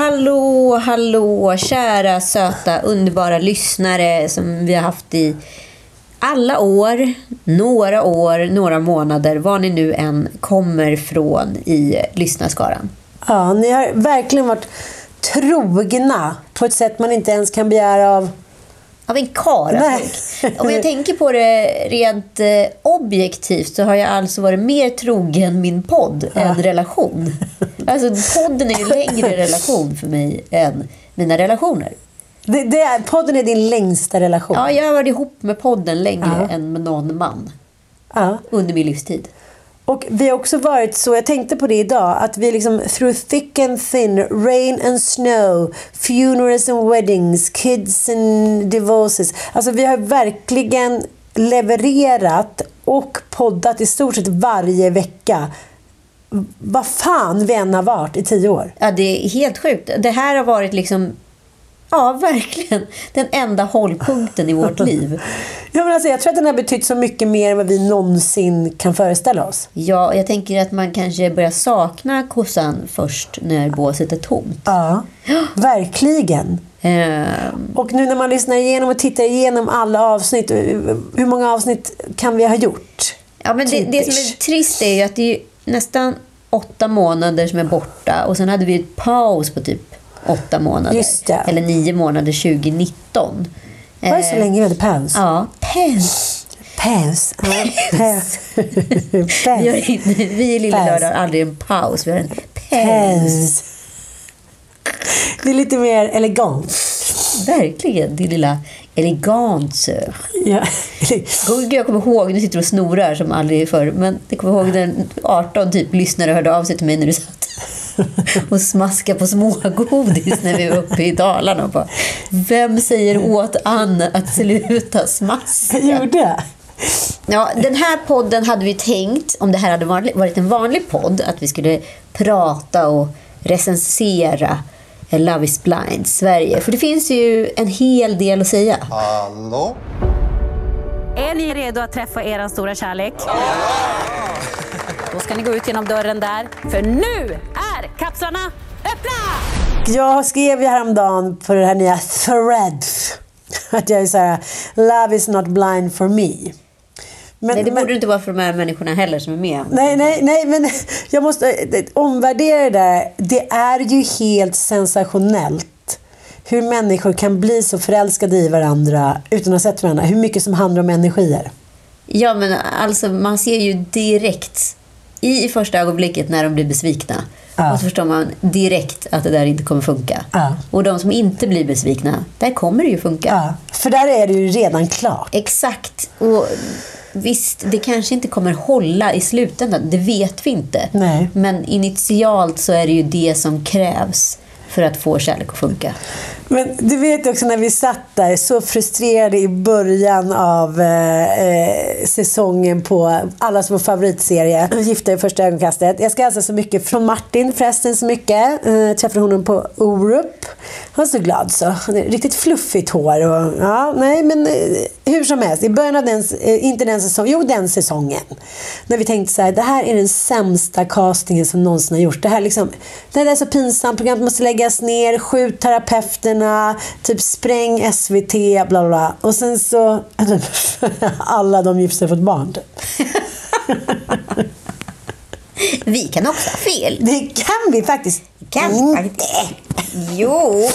Hallå, hallå, kära söta underbara lyssnare som vi har haft i alla år, några år, några månader, var ni nu än kommer från i lyssnarskaran. Ja, ni har verkligen varit trogna på ett sätt man inte ens kan begära av... Av en karl. Nej. Om jag tänker på det rent eh, objektivt så har jag alltså varit mer trogen min podd än relation. Alltså podden är ju längre relation för mig än mina relationer. Det, det är, podden är din längsta relation. Ja, jag har varit ihop med podden längre Ja. än med någon man Ja. under min livstid. Och vi har också varit så, jag tänkte på det idag, att vi liksom through thick and thin, rain and snow, funerals and weddings, kids and divorces. Alltså vi har verkligen levererat och poddat i stort sett varje vecka. Vad fan vi än har varit i tio år. Ja, det är helt sjukt. Det här har varit liksom, ja verkligen, den enda hållpunkten i vårt liv. Ja, men alltså, jag tror att den har betytt så mycket mer än vad vi någonsin kan föreställa oss. Ja, jag tänker att man kanske börjar sakna kossan först när båset är tomt. Ja, verkligen. Ehm, Och nu när man lyssnar igenom och tittar igenom alla avsnitt, hur många avsnitt kan vi ha gjort? Ja, men det, det som är trist är ju att det är nästan åtta månader som är borta och sen hade vi ett paus på typ åtta månader. Eller nio månader 2019. Var det så Eh, länge vi hade paus? Ja. Paus. Ja, paus. Vi, i Lilla. Lördag har aldrig en paus. Vi har en. Paus. Det är lite mer elegant. Verkligen, din lilla eleganser. Ja. Jag kommer ihåg, nu sitter och snorar som aldrig förr, men jag kommer ihåg när 18 typ lyssnare hörde av sig till mig när du satt och smaskade på smågodis när vi var uppe i Dalarna. Och bara, Vem säger åt Ann att sluta smaska? Jag gjorde. Ja, den här podden hade vi tänkt, om det här hade varit en vanlig podd, att vi skulle prata och recensera Love is blind Sverige. För det finns ju en hel del att säga. Hallå? Är ni redo att träffa er stora kärlek? Då ska ni gå ut genom dörren där, för nu är kapslarna öppna! Jag skrev ju häromdagen på det här nya Threads att jag är så här, love is not blind for me. Men, Nej, det men- borde inte vara för de här människorna heller som är med. Nej, nej, nej, men jag måste eh, omvärdera det där. Det är ju helt sensationellt hur människor kan bli så förälskade i varandra utan att ha sett varandra. Hur mycket som handlar om energier. Ja, men alltså man ser ju direkt i första ögonblicket när de blir besvikna. Ja. Och så förstår man direkt att det där inte kommer funka. Ja. Och de som inte blir besvikna, där kommer det ju funka. Ja, för där är det ju redan klart. Exakt. Och visst, det kanske inte kommer hålla i slutändan. Det vet vi inte. Nej. Men initialt så är det ju det som krävs för att få kärlek att funka. Men du vet också när vi satt där så frustrerade i början av eh, eh säsongen på allas vår favoritserie, Gifta i första ögonkastet. Jag ska hälsa så mycket från Martin förresten så mycket. Eh, träffade honom på Orup. Han var så glad så. Riktigt fluffigt hår och ja, nej men eh, hur som helst. I början av den, eh, inte den säsongen, jo den säsongen. När vi tänkte så här, det här är den sämsta castingen som någonsin har gjorts. Det här liksom, det här är så pinsamt, programmet måste läggas ner, skjut terapeuterna, typ spräng SVT, bla bla bla. Och sen så, alla de gifter sig fått barn typ. Vi kan också ha fel. Det kan vi faktiskt Kan inte. faktiskt. Jo.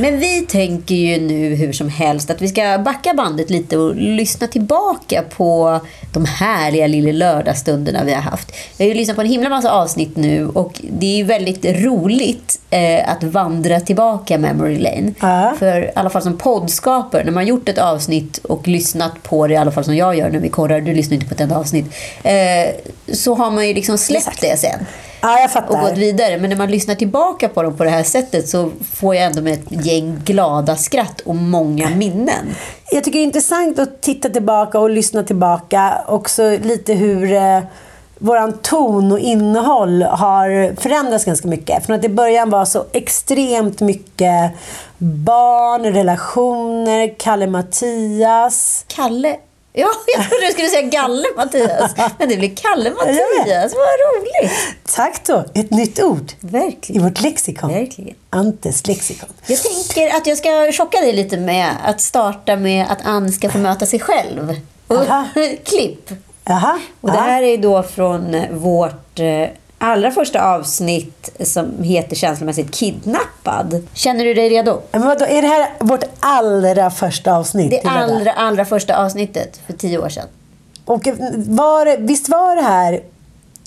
Men vi tänker ju nu hur som helst att vi ska backa bandet lite och lyssna tillbaka på de härliga lilla lördagstunderna vi har haft. Vi har ju lyssnat på en himla massa avsnitt nu och det är väldigt roligt eh, att vandra tillbaka memory lane. Ja. För i alla fall som poddskapare, när man gjort ett avsnitt och lyssnat på det, i alla fall som jag gör när vi korrar, du lyssnar inte på ett enda avsnitt, eh, så har man ju liksom släppt det sen Ja, jag fattar. och gått vidare. Men när man lyssnar tillbaka på dem på det här sättet så får jag ändå med ett gäng glada skratt och många minnen. Jag tycker det är intressant att titta tillbaka och lyssna tillbaka. Också lite hur eh, våran ton och innehåll har förändrats ganska mycket. Från att i början var så extremt mycket barn, relationer, Kalle Mattias. Kalle... Ja, jag trodde du skulle säga Galle Mattias. Men det blir Kalle Mattias. Vad roligt. Tack då! Ett nytt ord i Verkligen. vårt lexikon. Verkligen. Antes lexikon. Jag tänker att jag ska chocka dig lite med att starta med att Ann ska få möta sig själv. Och, Aha. klipp. Jaha. Och det här är då från vårt eh, allra första avsnitt som heter känslomässigt kidnappad. Känner du dig redo? Men vadå, är det här vårt allra första avsnitt? Det allra, allra första avsnittet för tio år sedan. Och var, visst var det här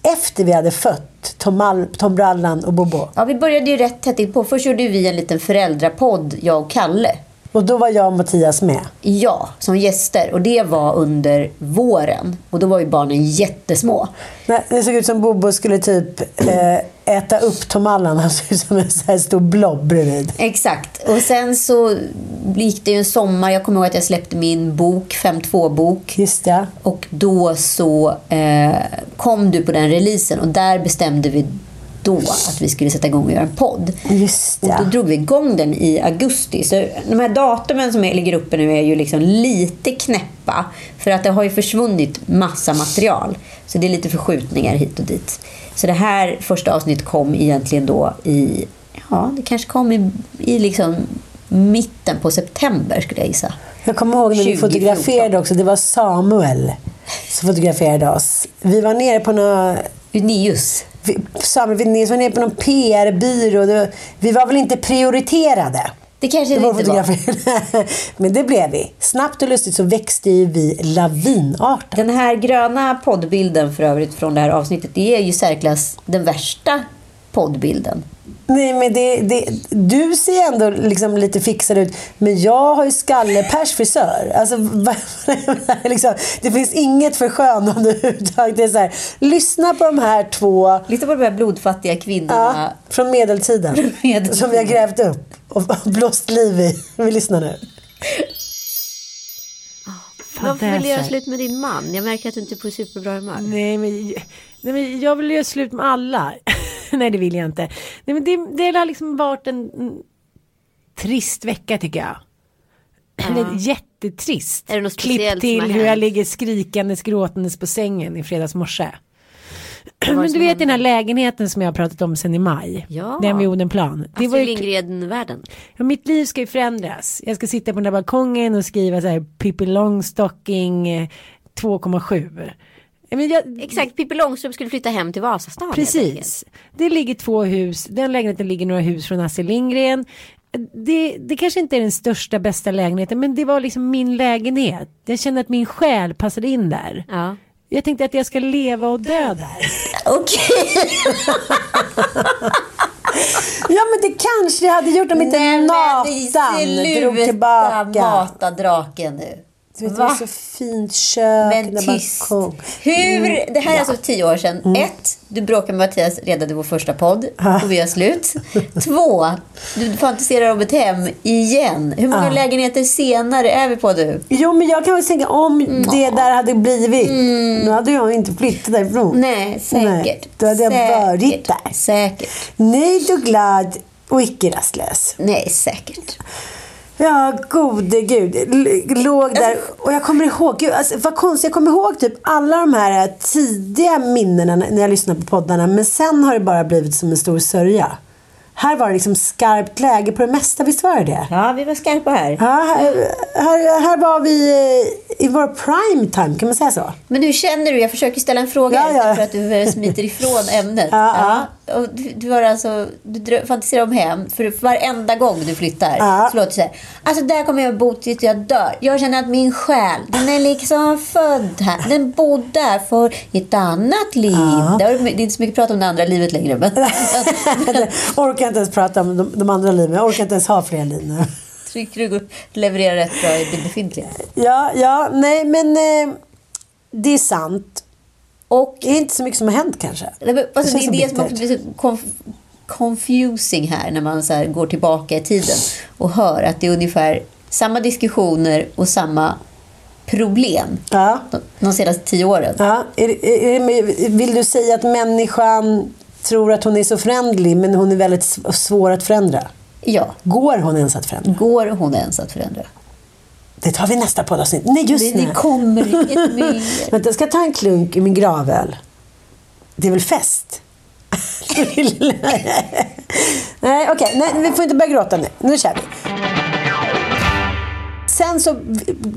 efter vi hade fött Tom, Al, Tom Brallan och Bobo? Ja, vi började ju rätt tätt på. Först gjorde vi en liten föräldrapodd, jag och Kalle. Och då var jag och Mattias med. Ja, som gäster. Och det var under våren. Och då var ju barnen jättesmå. Nej, Det såg ut som Bobo skulle typ eh, äta upp Tom Allan. Han såg ut som en så här stor blob bredvid. Exakt. Och sen så gick det ju en sommar. Jag kommer ihåg att jag släppte min bok, 5.2-bok. Just det. Och då så eh, kom du på den releasen och där bestämde vi då att vi skulle sätta igång och göra en podd. Just Och då det. drog vi igång den i augusti. Så de här datumen som ligger uppe nu är ju liksom lite knäppa. För att det har ju försvunnit massa material. Så det är lite förskjutningar hit och dit. Så det här första avsnittet kom egentligen då i... Ja, det kanske kom i, i liksom mitten på september skulle jag gissa. Jag kommer ihåg när vi 2014. fotograferade också. Det var Samuel som fotograferade oss. Vi var nere på någon... News. Vi- Samuel vi var nere på någon PR-byrå. Det Vi var väl inte prioriterade. Det kanske Det inte var. Men det blev vi. Snabbt och lustigt så växte ju vi lavinartat. Den här gröna poddbilden för övrigt från det här avsnittet, det är ju särklass den värsta poddbilden. Nej, men det, det, du ser ändå liksom lite fixad ut, men jag har ju skallepers frisör. Alltså, liksom, det finns inget förskönande överhuvudtaget. Det är så här, lyssna på de här två Lyssna på de här blodfattiga ja, kvinnorna. från medeltiden, medeltiden. som vi har grävt upp och blåst liv i. Vi lyssnar nu. Varför vill du göra slut med din man? Jag märker att du inte är på superbra humör. Nej men, nej men jag vill göra slut med alla. nej det vill jag inte. Nej men det, det har liksom varit en, trist vecka tycker jag. Eller jättetrist. Är det något Klipp till hur jag ligger skrikandes gråtandes på sängen i fredags morse. Men du vet den här lägenheten som jag har pratat om sen i maj. Ja. Den vid Odenplan. Det var Astrid ju Lindgren-världen. Ja, mitt liv ska ju förändras. Jag ska sitta på den där balkongen och skriva så här Pippi Långstocking eh, 2,7. Jag, Exakt, Pippi Långstrump skulle flytta hem till Vasastan. Precis. Det ligger två hus. Den lägenheten ligger några hus från Astrid Lindgren. Det, det kanske inte är den största bästa lägenheten men det var liksom min lägenhet. Jag kände att min själ passade in där. Ja. Jag tänkte att jag ska leva och dö där. Okej. Ja, men det kanske jag hade gjort om inte Nathan drog tillbaka. mata draken nu. Du vet, det Va? var så fint kök. Men tyst. balkong. Hur, det här är alltså tio år sedan. Mm. Ett, du bråkade med Mattias redan i vår första podd och vi har slut. Två, du fantiserar om ett hem igen. Hur många lägenheter senare är vi på du? Jo, men jag kan väl tänka om Mm. det där hade blivit. Nu hade jag inte flyttat därifrån. Nej, säkert. Nej, då hade jag säkert. varit där. Säkert. Nöjd och glad och icke rastlös. Nej, säkert. Ja, gode gud. L- låg där. Och jag kommer ihåg, gud, alltså, vad konstigt, jag kommer ihåg typ alla de här tidiga minnena när jag lyssnade på poddarna. Men sen har det bara blivit som en stor sörja. Här var det liksom skarpt läge på det mesta, visst var det det? Ja, vi var skarpa här. Ja, här, här, var vi eh, i vår prime time, kan man säga så? Men hur känner du? Jag försöker ställa en fråga Ja, ja. för att du eh, smiter ifrån ämnet. Ja, Och du, du, har alltså, du fantiserar om hem, för varenda gång du flyttar Ja. så låter det så här. Alltså där kommer jag bo tills jag dör. Jag känner att min själ, den är liksom född här. Den bodde här för ett annat liv. Det, är inte så mycket prat om det andra livet längre. Men, orkar inte ens prata om de, de andra liven. Jag orkar inte ens ha fler nu. tycker du levererar rätt bra i det befintliga. Ja, ja, nej men eh, det är sant. Och Det är inte så mycket som har hänt kanske. Nej, men, alltså, Det det är det som också blir så conf- confusing här när man så här går tillbaka i tiden och hör att det är ungefär samma diskussioner och samma problem Ja. de, de senaste tio åren. Ja, är, är, det- vill du säga att människan tror att hon är så förändlig men hon är väldigt sv- svår att förändra? Ja. Går hon ens att förändra? Går hon ens att förändra? Det tar vi nästa poddavsnitt. Nej, just Det, nu. det kommer inget mer. Vänta, jag ska ta en klunk i min gravöl. Det är väl fest? nej, okej. Nej, vi får inte börja gråta nu. Nu kör vi. Sen så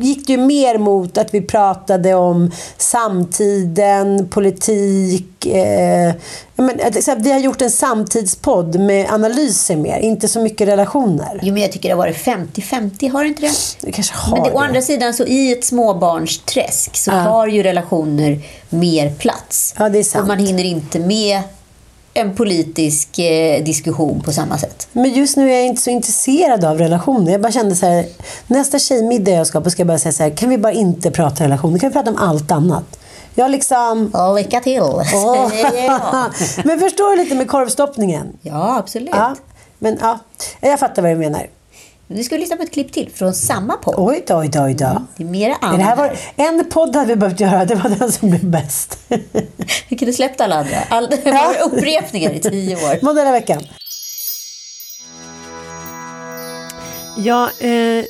gick det ju mer mot att vi pratade om samtiden, politik. Eh, men, vi har gjort en samtidspodd med analyser mer, inte så mycket relationer. Jo, men jag tycker det har varit 50-50, har det inte det? Vi kanske har Men det, å det. andra sidan, så i ett småbarnsträsk så Ja. tar ju relationer mer plats. Ja, det är sant. Och man hinner inte med en politisk eh, diskussion på samma sätt. Men just nu är jag inte så intresserad av relationer. Jag bara kände så här, nästa tjejmiddag jag ska på ska jag bara säga så här, kan vi bara inte prata relationer? Kan vi prata om allt annat? Jag liksom... Lycka till! Säger jag. Men förstår du lite med korvstoppningen? Ja, absolut. Ja, men ja, jag fattar vad du menar. Vi ska lyssna på ett klipp till från samma podd. Oj då, oj då, oj då. Det är mera Det här andra. var, en podd hade vi behövt göra, det var den som blev bäst. Vi kunde släppt alla andra. All, det var upprepningar i tio år. Modella veckan. Ja, eh,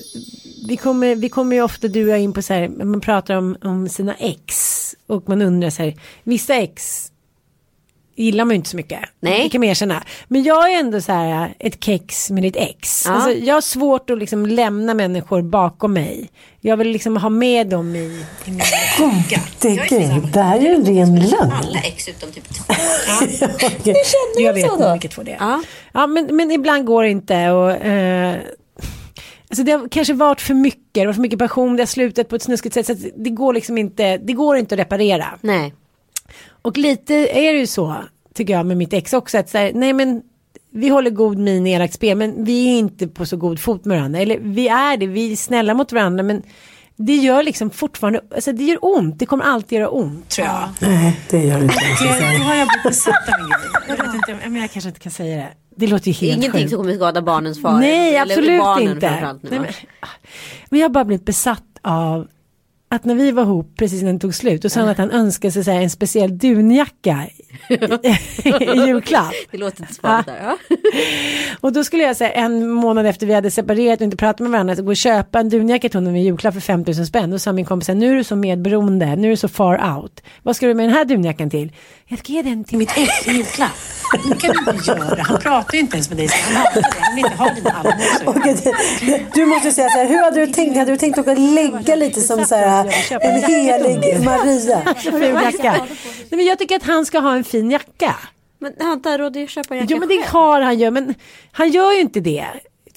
vi, kommer, vi kommer ju ofta du och jag in på så här, man pratar om, om sina ex. Och man undrar så här, vissa ex gillar man ju inte så mycket. Nej. Det kan man erkänna. Men jag är ändå så här ett kex med ditt ex. Ja. Alltså, jag har svårt att liksom lämna människor bakom mig. Jag vill liksom ha med dem i, i min Det, gud, det här är ju en ren lögn. ex utom typ två. Okej. Jag vet då? vilket två det är. Ja. Ja, men, men ibland går det inte. Och, eh, alltså det har kanske varit för mycket, det har varit för mycket passion, det har slutat på ett snuskigt sätt. Så att det går liksom inte, det går inte att reparera. Nej. Och lite är det ju så, tycker jag med mitt ex också, att så här, nej men vi håller god min i elakt spel, men vi är inte på så god fot med varandra. Eller vi är det, vi är snälla mot varandra, men det gör liksom fortfarande, alltså det gör ont, det kommer alltid göra ont tror jag. Nej, det gör du inte. Nu har jag blivit besatt av min grej. Jag vet inte, men jag kanske inte kan säga det. Det låter ju helt Ingenting sjukt. som kommer skada barnens far. Nej, absolut inte. nu, men, men jag har bara blivit besatt av att när vi var ihop precis innan det tog slut, då sa han att han önskade sig här, en speciell dunjacka i, i julklapp. Det låter inte smart där. Ja. Och då skulle jag säga en månad efter vi hade separerat och inte pratat med varandra, så gå och köpa en dunjacka till honom i julklapp för 5000 spänn. Då sa min kompis, nu är du så medberoende, nu är du så far out. Vad ska du med den här dunjackan till? Jag ska ge den till mitt ex i julklapp. Det kan du inte göra, han pratar ju inte ens med dig, han vill inte ha dina allmosor. Du måste säga så här, hur hade du tänkt? Hade du tänkt att lägga lite som så här, en helig Maria? Ful jacka. Nej, men jag tycker att han ska ha en fin jacka. Men har inte han råd att köpa en jacka Jo men det själv? har han ju, men han gör ju inte det.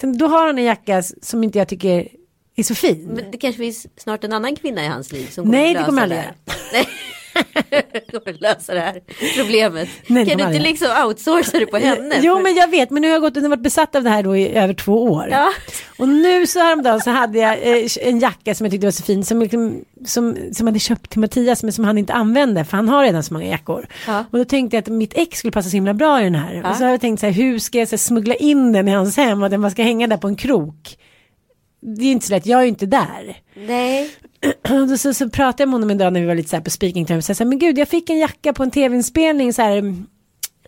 Då har han en jacka som inte jag tycker är så fin. Men det kanske finns snart en annan kvinna i hans liv som kommer Nej, att det kommer lösa aldrig Nej. kommer lösa det här problemet. Nej, kan du inte liksom outsourca det på henne? Jo För- men jag vet, men nu har jag gått och varit besatt av det här då i över två år. Ja. Och nu så häromdagen så hade jag eh, en jacka som jag tyckte var så fin som, liksom, som, som hade köpt till Mattias men som han inte använde för han har redan så många jackor. Ja. Och då tänkte jag att mitt ex skulle passa så himla bra i den här. Och så har jag tänkt så här, hur ska jag så här, smuggla in den i hans hem och den bara ska hänga där på en krok. Det är inte så lätt, jag är ju inte där. Nej. Och då så, så pratade jag med honom en dag när vi var lite så här på speaking terms. Så jag sa, men gud jag fick en jacka på en tv-inspelning så här.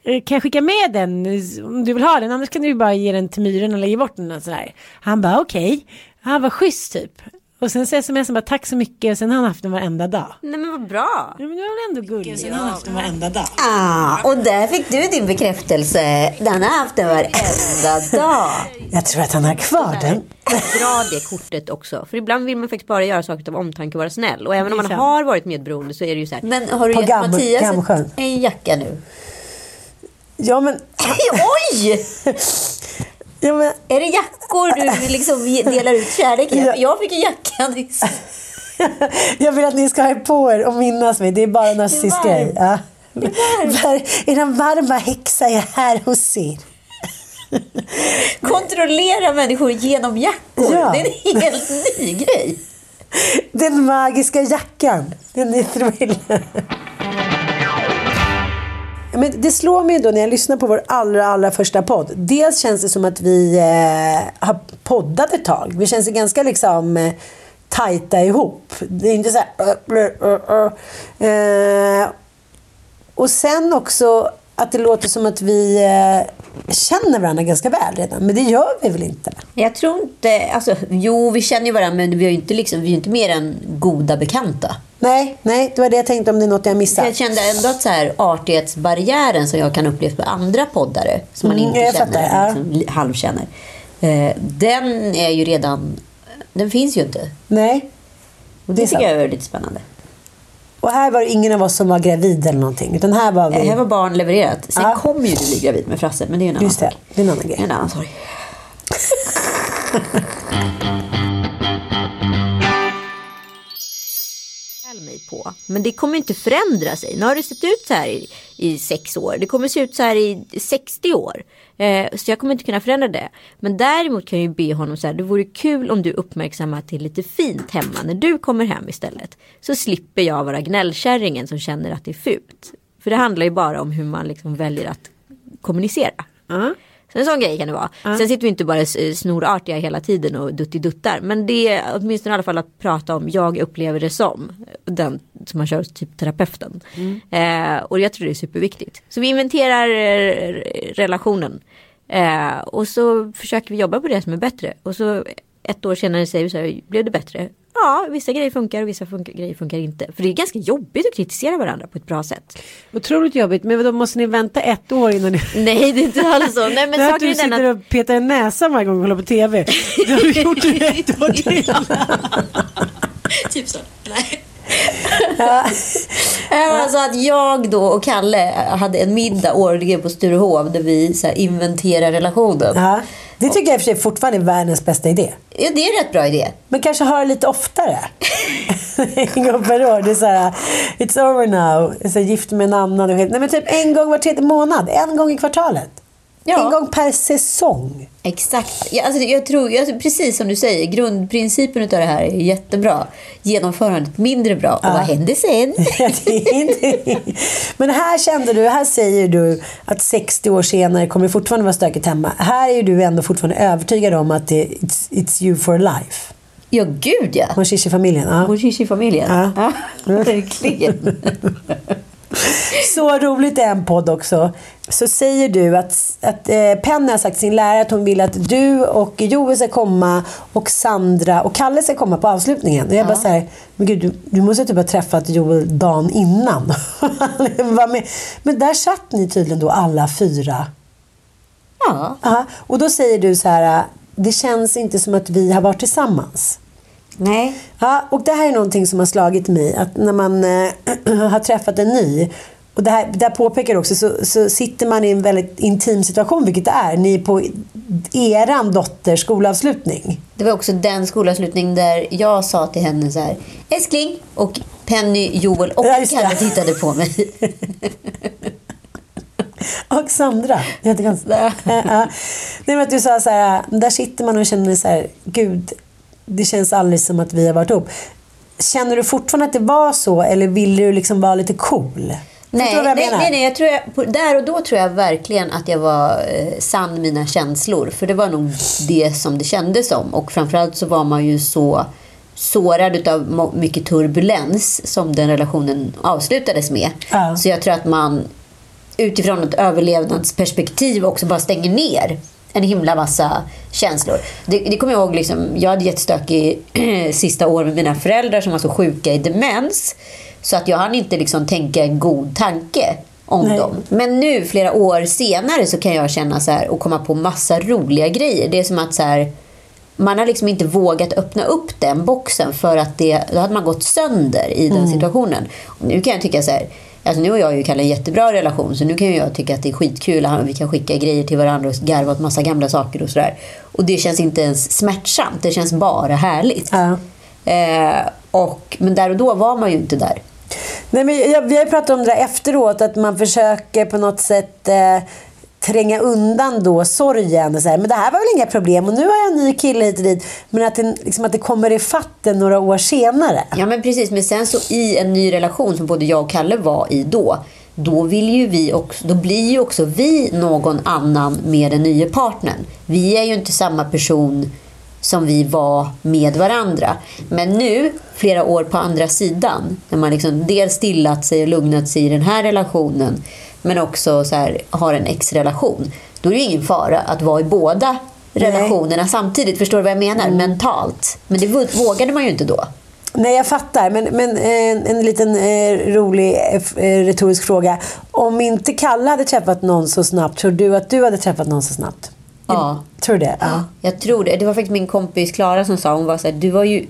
eh, Kan jag skicka med den om du vill ha den? Annars kan du ju bara ge den till myren eller ge bort den. Och så där. Han bara okej. Han var schysst typ. Och sen så han bara tack så mycket. Och sen har han haft den varenda dag. Nej men vad bra. Ja, men det var väl ändå gulligt. Sen har han haft den varenda dag. Ah, och där fick du din bekräftelse. Den har haft den varenda dag. Jag tror att han har kvar den. Dra det kortet också. För ibland vill man faktiskt bara göra saker av omtanke och vara snäll. Och även om är man har varit medberoende så är det ju så här. Men har du På gett Gam- Mattias Gamsjön. ett, en jacka nu? Ja men, Oj! ja, men Är det jackor du liksom delar ut kärlek i? Ja. Jag fick en jacka nyss. jag vill att ni ska ha på er och minnas mig. Det är bara en narcissist grej. Ja. Den varma häxa är här hos er. Kontrollera människor genom jackor. Ja. Det är en helt ny grej. Den magiska jackan. Den är thriller. Men det slår mig då när jag lyssnar på vår allra, allra första podd. Dels känns det som att vi eh, har poddat ett tag. Vi känns ganska liksom eh, tajta ihop. Det är inte så här... Uh, uh, uh, uh. och sen också att det låter som att vi eh, känner varandra ganska väl redan. Men det gör vi väl inte? Jag tror inte... Alltså, jo, vi känner ju varandra, men vi är ju inte, liksom, vi är inte mer än goda bekanta. Nej, nej, det var det jag tänkte om det är något jag missat. Jag kände ändå att så här, artighetsbarriären som jag kan uppleva med andra poddare, som man Mm, inte jag känner, fattar, ja. liksom, li- halvkänner. Eh, den är ju redan... Den finns ju inte. Nej. Och Det det tycker jag är lite spännande. Och här var det ingen av oss som var gravid eller någonting. Utan här var vi... Här var barn levererat. Sen Ja. kommer ju du bli gravid med Frasse, men det är en annan Just det, sak. det är en annan grej. En annan sorg. Mig på. Men det kommer inte förändra sig. Nu har det sett ut så här i, i sex år. Det kommer se ut så här i 60 år. Eh, så jag kommer inte kunna förändra det. Men däremot kan jag ju be honom så här. Det vore kul om du uppmärksammar att det är lite fint hemma när du kommer hem istället. Så slipper jag vara gnällkärringen som känner att det är fult. För det handlar ju bara om hur man liksom väljer att kommunicera. Ja. Så en sån grej kan det vara. Sen sitter vi inte bara snorartiga hela tiden och duttiduttar. Men det är åtminstone i alla fall att prata om jag upplever det som. Den som man kör typ terapeuten. Eh, och jag tror det är superviktigt. Så vi inventerar eh, relationen. Eh, och så försöker vi jobba på det som är bättre. Och så ett år senare säger vi så här, blev det bättre? Ja, vissa grejer funkar och vissa funkar, grejer funkar inte. För det är ganska jobbigt att kritisera varandra på ett bra sätt. Otroligt jobbigt, men då måste ni vänta ett år innan ni... Nej, det är inte alls så. Nej, men det är att du sitter att... och petar i näsan varje gång du håller på tv. Det har du gjort i ett år till. Typ så. Nej. Alltså att jag då och Kalle hade en middag årligen på Sturehof där vi så inventerar relationen. Det tycker jag i och för sig fortfarande är världens bästa idé. Ja, det är en rätt bra idé. Men kanske ha det lite oftare. en gång per år. Det är så här, it's over now. Så gift med en annan. Nej men typ en gång var tredje månad. En gång i kvartalet. Ja. En gång per säsong. Exakt. Ja, alltså, jag tror, jag, precis som du säger, grundprincipen av det här är jättebra. Genomförandet mindre bra. Och vad händer sen? Men här kände du, här säger du att 60 år senare kommer det fortfarande vara stökigt hemma. Här är du ändå fortfarande övertygad om att det, it's, it's you for life. ja, gud ja. Moshishi-familjen. Ja. Moshishi-familjen. Ja. Ja, verkligen. Så roligt är en podd också. Så säger du att, att eh, Penny har sagt till sin lärare att hon vill att du och Joel ska komma och Sandra och Kalle ska komma på avslutningen. Och jag bara så här, men gud du, du måste typ ha träffat Joel dagen innan. Men där satt ni tydligen då alla fyra. Ja. Aha. Och då säger du så här, det känns inte som att vi har varit tillsammans. Nej. Ja, och det här är någonting som har slagit mig. Att när man eh, har träffat en ny. Och det här, där påpekar också, så, så sitter man i en väldigt intim situation, vilket det är. Ni är på eran dotters skolavslutning. Det var också den skolavslutning där jag sa till henne så här, älskling, och Penny, Joel och Ja, det. Kalle tittade på mig. Och Sandra. Jättekonstigt. Nej, men att du sa så här, där sitter man och känner så här, gud, det känns aldrig som att vi har varit ihop. Känner du fortfarande att det var så eller ville du liksom vara lite cool? Nej, jag nej, nej, nej, jag tror jag, där och då tror jag verkligen att jag var eh, sann mina känslor. För det var nog det som det kändes som. Och framförallt så var man ju så sårad av mycket turbulens som den relationen avslutades med. Ja. Så jag tror att man utifrån ett överlevnadsperspektiv också bara stänger ner en himla massa känslor. Det, det kommer jag ihåg, liksom, jag hade jättestökig sista år med mina föräldrar som var så sjuka i demens. Så att jag hann inte liksom tänka en god tanke om Nej. dem. Men nu, flera år senare, så kan jag känna så här och komma på massa roliga grejer. Det är som att så här, man har liksom inte vågat öppna upp den boxen för att det, då hade man gått sönder i den situationen. Och nu kan jag tycka så här, alltså nu har jag ju Kalle en jättebra relation så nu kan jag tycka att det är skitkul och vi kan skicka grejer till varandra och garva åt massa gamla saker och sådär. Och det känns inte ens smärtsamt, det känns bara härligt. Ja. Eh, och, men där och då var man ju inte där. Nej, men jag, vi har ju pratat om det där efteråt, att man försöker på något sätt eh, tränga undan då sorgen. Och så här, men det här var väl inga problem och nu har jag en ny kille hit och dit. Men att det, liksom, att det kommer i fatten några år senare. Ja men precis, men sen så i en ny relation som både jag och Kalle var i då. Då, vill ju vi också, då blir ju också vi någon annan med den nya partnern. Vi är ju inte samma person som vi var med varandra. Men nu, flera år på andra sidan, när man liksom dels stillat sig och lugnat sig i den här relationen, men också så här, har en ex-relation, då är det ju ingen fara att vara i båda relationerna samtidigt. Förstår du vad jag menar? Mentalt. Men det vågade man ju inte då. Nej, jag fattar. Men, men eh, en liten eh, rolig eh, retorisk fråga. Om inte Kalle hade träffat någon så snabbt, tror du att du hade träffat någon så snabbt? Ja. Tror du det? Ja. Jag tror det. Det var faktiskt min kompis Klara som sa, hon var så här, du var ju,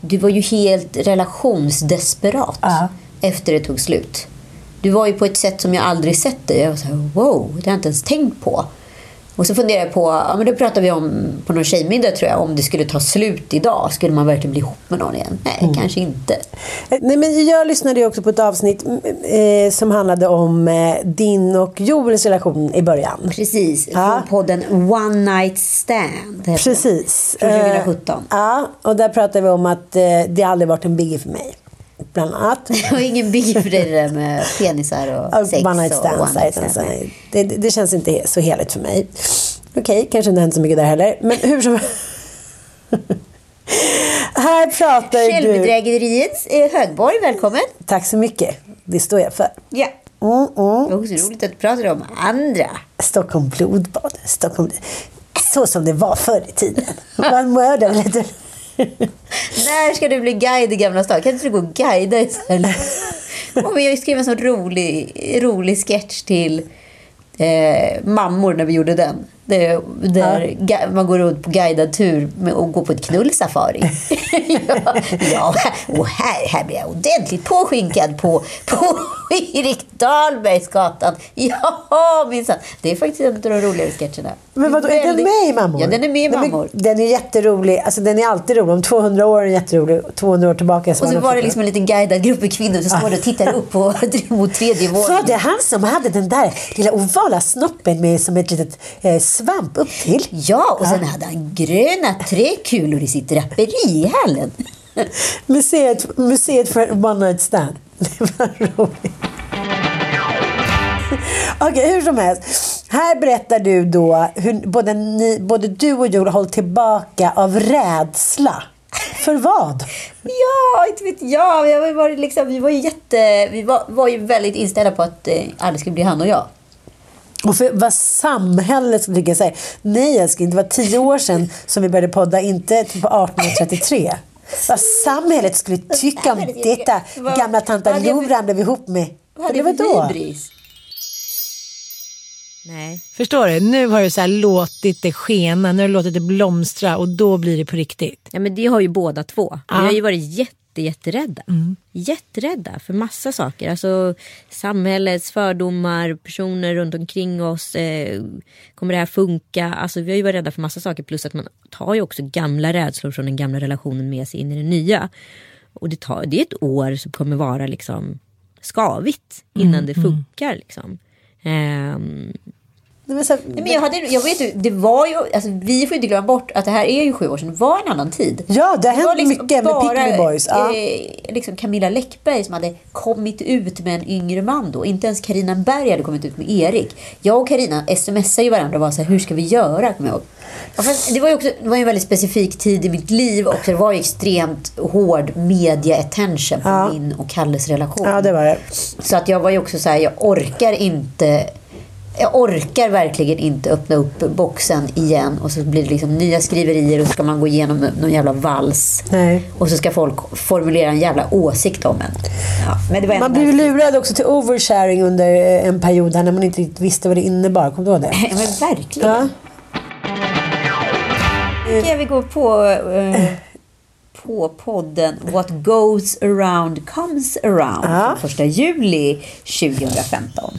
du var ju helt relationsdesperat Ja. efter det tog slut. Du var ju på ett sätt som jag aldrig sett dig. Jag var så här, wow, det har jag inte ens tänkt på. Och så funderade jag på, ja men det pratade vi om på någon tjejmiddag tror jag, om det skulle ta slut idag. Skulle man verkligen bli ihop med någon igen? Nej, Mm. kanske inte. Eh, Nej, men jag lyssnade också på ett avsnitt mm, eh, som handlade om eh, din och Joels relation i början. Precis, Ja. från podden One Night Stand. Precis. Från Eh, 2017. ja, och där pratade vi om att eh, det aldrig varit en biggie för mig. Bland annat. Det var ingen biggie för dig det där med penisar och sex one night och one night stands. det, det, känns inte så heligt för mig. Okej, kanske inte hänt så mycket där heller. Men hur som Här pratar du... Självbedrägeriets eh, högborg, välkommen. Tack så mycket. Det står jag för. Ja. Mm, mm. Det var också roligt att du pratar om andra. Stockholm blodbad. Stockholm... Så som det var förr i tiden. Man mördade lite. När ska du bli guide i Gamla stan? Kan inte du gå och guida istället? Och vi skrivit en sån rolig, rolig sketch till eh, mammor när vi gjorde den. Det, där ga- man går runt på guidad tur med, och går på ett knullsafari. ja, ja, och här, här blir jag ordentligt påskinkad på, på Erik Dahlbergsgatan. Ja, minsann. Det är faktiskt en av de roligare sketcherna. Men vadå, är den med i Mammor? Ja, den är med i Mammor. Den är jätterolig. Alltså, den är alltid rolig. Om 200 år är den jätterolig. 200 år tillbaka så Och så den var det liksom en liten guidad grupp med kvinnor som står och tittar upp på, mot tredje Var våningen. det han som hade den där lilla ovala snoppen med som ett litet eh, svamp upp till? Ja, och sen hade han gröna träkulor i sitt draperi i hallen. Museet, museet för One Night Stand. Det var roligt. Okej, hur som helst. Här berättar du då hur både, ni, både du och Joel hållit tillbaka av rädsla. För vad? Ja, inte vet jag. Vi, har varit liksom, vi var ju jätte... Vi var, var ju väldigt inställda på att eh, aldrig skulle bli han och jag. Och för vad samhället tycker så här, nej älskling, det var tio år sedan som vi började podda, inte typ på 1833. Vad samhället skulle tycka om skulle detta tycka. Gamla tanta Loran blev ihop med. Vad hade jag för hybris? Nej. Förstår du? Nu har du så här låtit det skena, nu har du låtit det blomstra och då blir det på riktigt. Ja, men det har ju båda två. Vi Ja. har ju varit jätte, jätte, jätterädda. Jätterädda för massa saker. Alltså samhällets fördomar, personer runt omkring oss. Eh, kommer det här funka? Alltså vi har ju varit rädda för massa saker. Plus att man tar ju också gamla rädslor från den gamla relationen med sig in i den nya. Och det, tar, det är ett år som kommer vara liksom skavigt innan det funkar. Liksom. Ehm, Nej, men så här, Nej, men jag, hade, jag vet ju, det var ju, alltså, vi får inte glömma bort att det här är ju sju år sedan. Det var en annan tid. Ja, det har hänt mycket med Pickle Boys. Ja. Eh, liksom Camilla Läckberg som hade kommit ut med en yngre man då. Inte ens Karina Berg hade kommit ut med Erik. Jag och Karina smsade ju varandra och var så här, hur ska vi göra? Kommer jag ihåg. Ja, det var ju också det var en väldigt specifik tid i mitt liv också. Det var ju extremt hård media attention på Ja. min och Kalles relation. ja, det var det. Så att jag var ju också så här, jag orkar inte jag orkar verkligen inte öppna upp boxen igen och så blir det liksom nya skriverier och så ska man gå igenom någon jävla vals. Nej. Och så ska folk formulera en jävla åsikt om en. Ja, var Man blev ju lurad också till oversharing under eh, en period här när man inte visste vad det innebar. Kommer du ihåg det? Ja, men verkligen. Ja. Ska vi gå på, eh, på podden What goes around comes around Ja. från första juli 2015.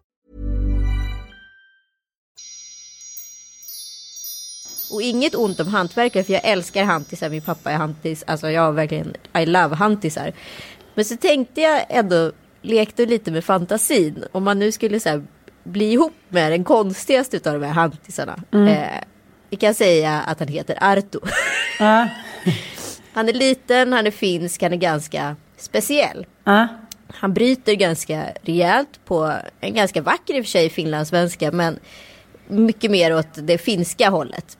Och inget ont om hantverkare för jag älskar hantisar. Min pappa är hantis. Alltså jag har verkligen, I love hantisar. Men så tänkte jag ändå, lekte lite med fantasin. Om man nu skulle så här, bli ihop med den konstigaste av de här hantisarna. Eh, vi kan säga att han heter Arto. Ja. Han är liten, han är finsk, han är ganska speciell. Ja. Han bryter ganska rejält på en ganska vacker i och för sig finlandssvenska men mycket mer åt det finska hållet.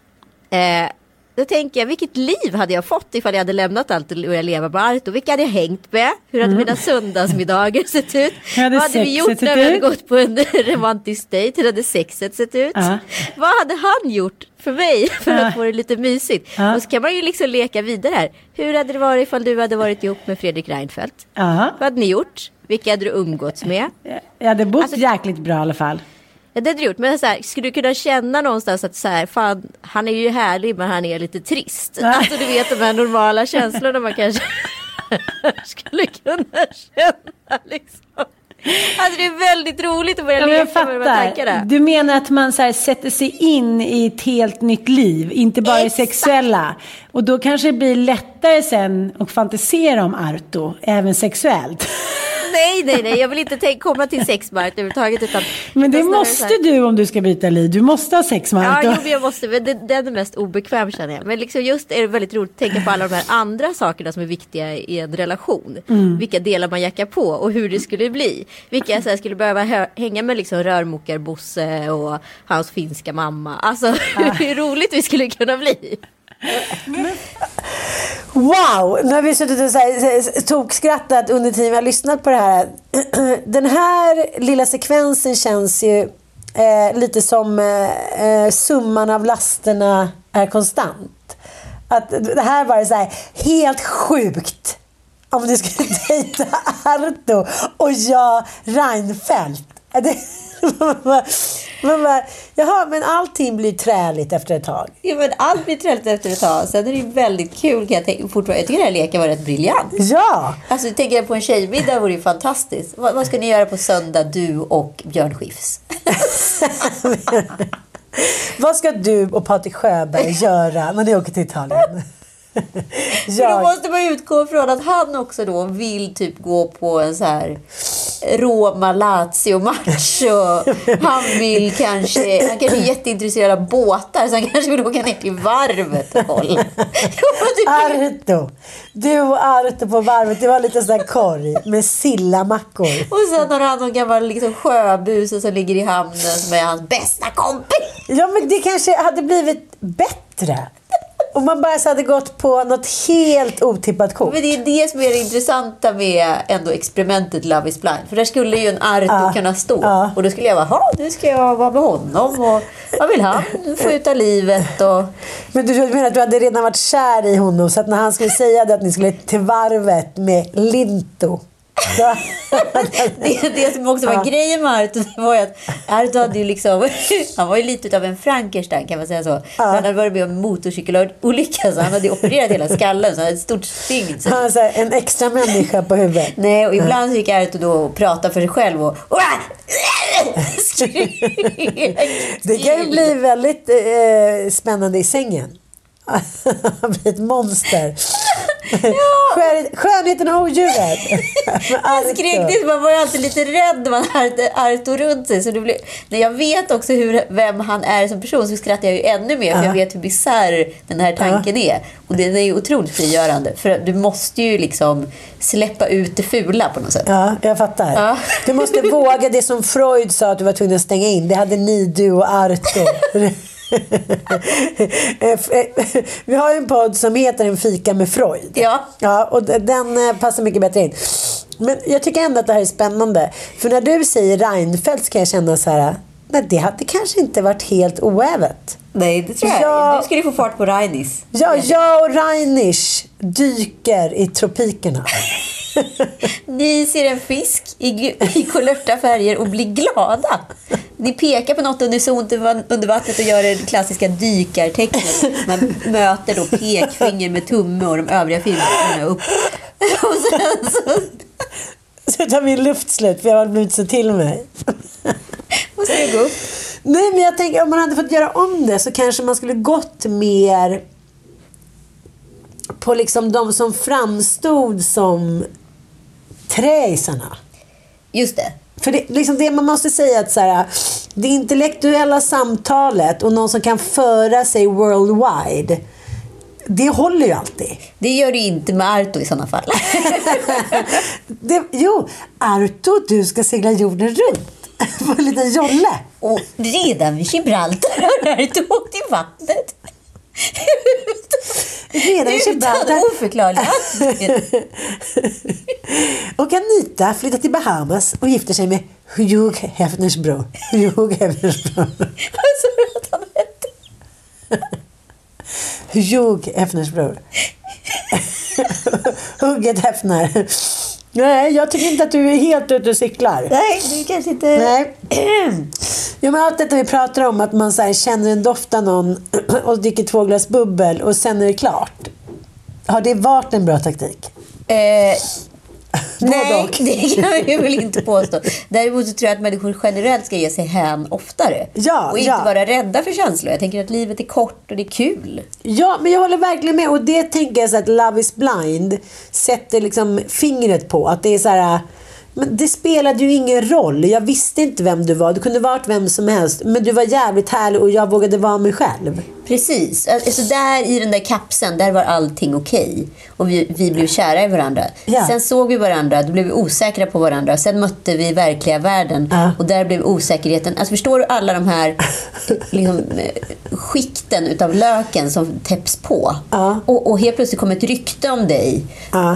Eh, då tänker jag, vilket liv hade jag fått ifall jag hade lämnat allt och börjat leva med Arto? Vilka hade jag hängt med? Hur hade mina söndagsmiddagar sett ut? Hade Vad hade vi gjort när vi hade ut? gått på en romantisk dejt? Hur hade sexet sett ut? Ja. Vad hade han gjort för mig för att få det lite mysigt? Ja. Och så kan man ju liksom leka vidare här. Hur hade det varit ifall du hade varit ihop med Fredrik Reinfeldt? Vad hade ni gjort? Vilka hade du umgåtts med? Jag hade bott Alltså- jäkligt bra i alla fall. Ja, det hade du gjort. Men så här, skulle du kunna känna någonstans att så här, fan, han är ju härlig men han är lite trist. Alltså du vet de här normala känslorna man kanske skulle kunna känna liksom. Alltså det är väldigt roligt att börja Ja, leka med de här tankarna. Du menar att man så här, sätter sig in i ett helt nytt liv, inte bara i Exakt. sexuella. Och då kanske det blir lättare sen att fantisera om Arto, även sexuellt. Nej, nej, nej, jag vill inte komma till sexmark överhuvudtaget. Utan, Men det måste du om du ska byta liv. Du måste ha sex med Ja, jo, jag måste. Men det, den är mest obekväm känner jag. Men liksom just är det väldigt roligt att tänka på alla de här andra sakerna som är viktiga i en relation. Mm. Vilka delar man jackar på och hur det skulle bli. Vilka jag så här, skulle behöva hö- hänga med liksom rörmokar-Bosse och hans finska mamma. Alltså hur roligt vi skulle kunna bli. Wow! Nu har vi suttit och så här, tokskrattat under tiden vi har lyssnat på det här. Den här lilla sekvensen känns ju eh, lite som eh, eh, summan av lasterna är konstant. Att det här var så här helt sjukt om du skulle dejta Arto och jag Reinfeldt. Det, man bara, jaha, men allting blir träligt efter ett tag. Ja, men allt blir träligt efter ett tag. Sen är det ju väldigt kul. Kan jag, tänka, fortfarande. jag tycker den här leken var rätt briljant. Ja! Alltså, tänker jag på en tjejmiddag vore ju fantastiskt. Vad, vad ska ni göra på söndag, du och Björn Skifs? Vad ska du och Patrik Sjöberg göra när ni åker till Italien? För då Jag, måste man utgå från att han också då vill typ gå på en så här Roma-Lazio-match han vill kanske, han kanske är jätteintresserad av båtar så han kanske vill åka ner till varvet och. Jag tycker- Arto. Du och Arto på varvet. Det var lite sån korg med sillamackor. och sen har han någon gammal liksom, sjöbuse som ligger i hamnen som är hans bästa kompis. Ja, men det kanske hade blivit bättre. Om man bara hade gått på något helt otippat kort. Men det är det som är det intressanta med ändå experimentet Love is blind. För där skulle ju en Arto Ja. kunna stå. Ja. Och då skulle jag vara, "Ha, nu ska jag vara med honom. Och vad vill han? Av livet. Och... Men du menar att du hade redan varit kär i honom så att när han skulle säga det att ni skulle till varvet med Linto. Det, det som också var Ja. grejen med Arto var ju att Arto hade ju liksom, han var ju lite av en Frankenstein kan man säga så. Han hade varit med om en motorcykelolycka så han hade opererat hela skallen så han hade ett stort stygn. Så han här en extra människa på huvudet. Nej, och ibland så gick Arto då och pratade för sig själv och... Det kan ju bli väldigt eh, spännande i sängen. Han blir ett monster. Skön, skönheten och odjuret. Han skrek det, man var alltid lite rädd när man hade Arto runt sig. Så det blev, när jag vet också hur, vem han är som person så skrattar jag ju ännu mer. För jag vet hur bisarr den här tanken är. Och den är ju otroligt frigörande. För du måste ju liksom släppa ut det fula på något sätt. Ja, jag fattar. Ja. Du måste våga det som Freud sa att du var tvungen att stänga in. Det hade ni, du och Arto. Vi har ju en podd som heter En fika med Freud. Ja. Ja, och den eh, passar mycket bättre in. Men jag tycker ändå att det här är spännande. För när du säger Reinfeldt så kan jag känna så här. Nej, det hade kanske inte varit helt oävet. Nej, det tror jag. Ja. Nu ska du få fart på Rainis. Ja, jag och Reinisch dyker i tropikerna. Ni ser en fisk i, i kulörta färger och blir glada. Ni pekar på något unisont under vattnet och gör det klassiska dykartecknet. Man möter då pekfinger med tumme och de övriga fingrarna upp. Och sen så Så tar min luft slut för jag har blivit så till mig. Det gå upp. Nej, men jag tänker om man hade fått göra om det så kanske man skulle gått mer på liksom de som framstod som träisarna. Just det. För det, liksom det man måste säga att så här, det intellektuella samtalet och någon som kan föra sig worldwide. Det håller ju alltid. Det gör du inte med Arto i sådana fall. Det, jo, Arto, du ska segla jorden runt. På en liten jolle. Och redan vid Gibraltar har Arto åkt i vattnet. Redan vid Gibraltar. Utan oförklarlig. Och Anita flyttar till Bahamas och gifter sig med Hugh Hefners bror. Hugh Hefners bror. Vad sa du att han hette? Hugh Hefners bror. Hugget Hefner. Nej, jag tycker inte att du är helt ute och cyklar. Nej, du kanske inte... Nej. Jo, men allt detta vi pratar om, att man så här, känner en doft av någon och dricker två glas bubbel och sen är det klart. Har det varit en bra taktik? Eh, nej, det kan vi väl inte påstå. Däremot så tror jag att människor generellt ska ge sig hän oftare. Ja, och inte ja. vara rädda för känslor. Jag tänker att livet är kort och det är kul. Ja, men jag håller verkligen med. Och det tänker jag så att Love is blind sätter liksom fingret på. Att det är så här... Men det spelade ju ingen roll. Jag visste inte vem du var. Du kunde varit vem som helst. Men du var jävligt härlig och jag vågade vara mig själv. Precis. Alltså där i den där kapseln, där var allting okej. Och vi, vi blev kära i varandra. Ja. Sen såg vi varandra, då blev vi osäkra på varandra. Sen mötte vi verkliga världen. Ja. Och där blev osäkerheten... Alltså förstår du alla de här liksom, eh, skikten utav löken som täpps på? Ja. Och, och helt plötsligt kom ett rykte om dig.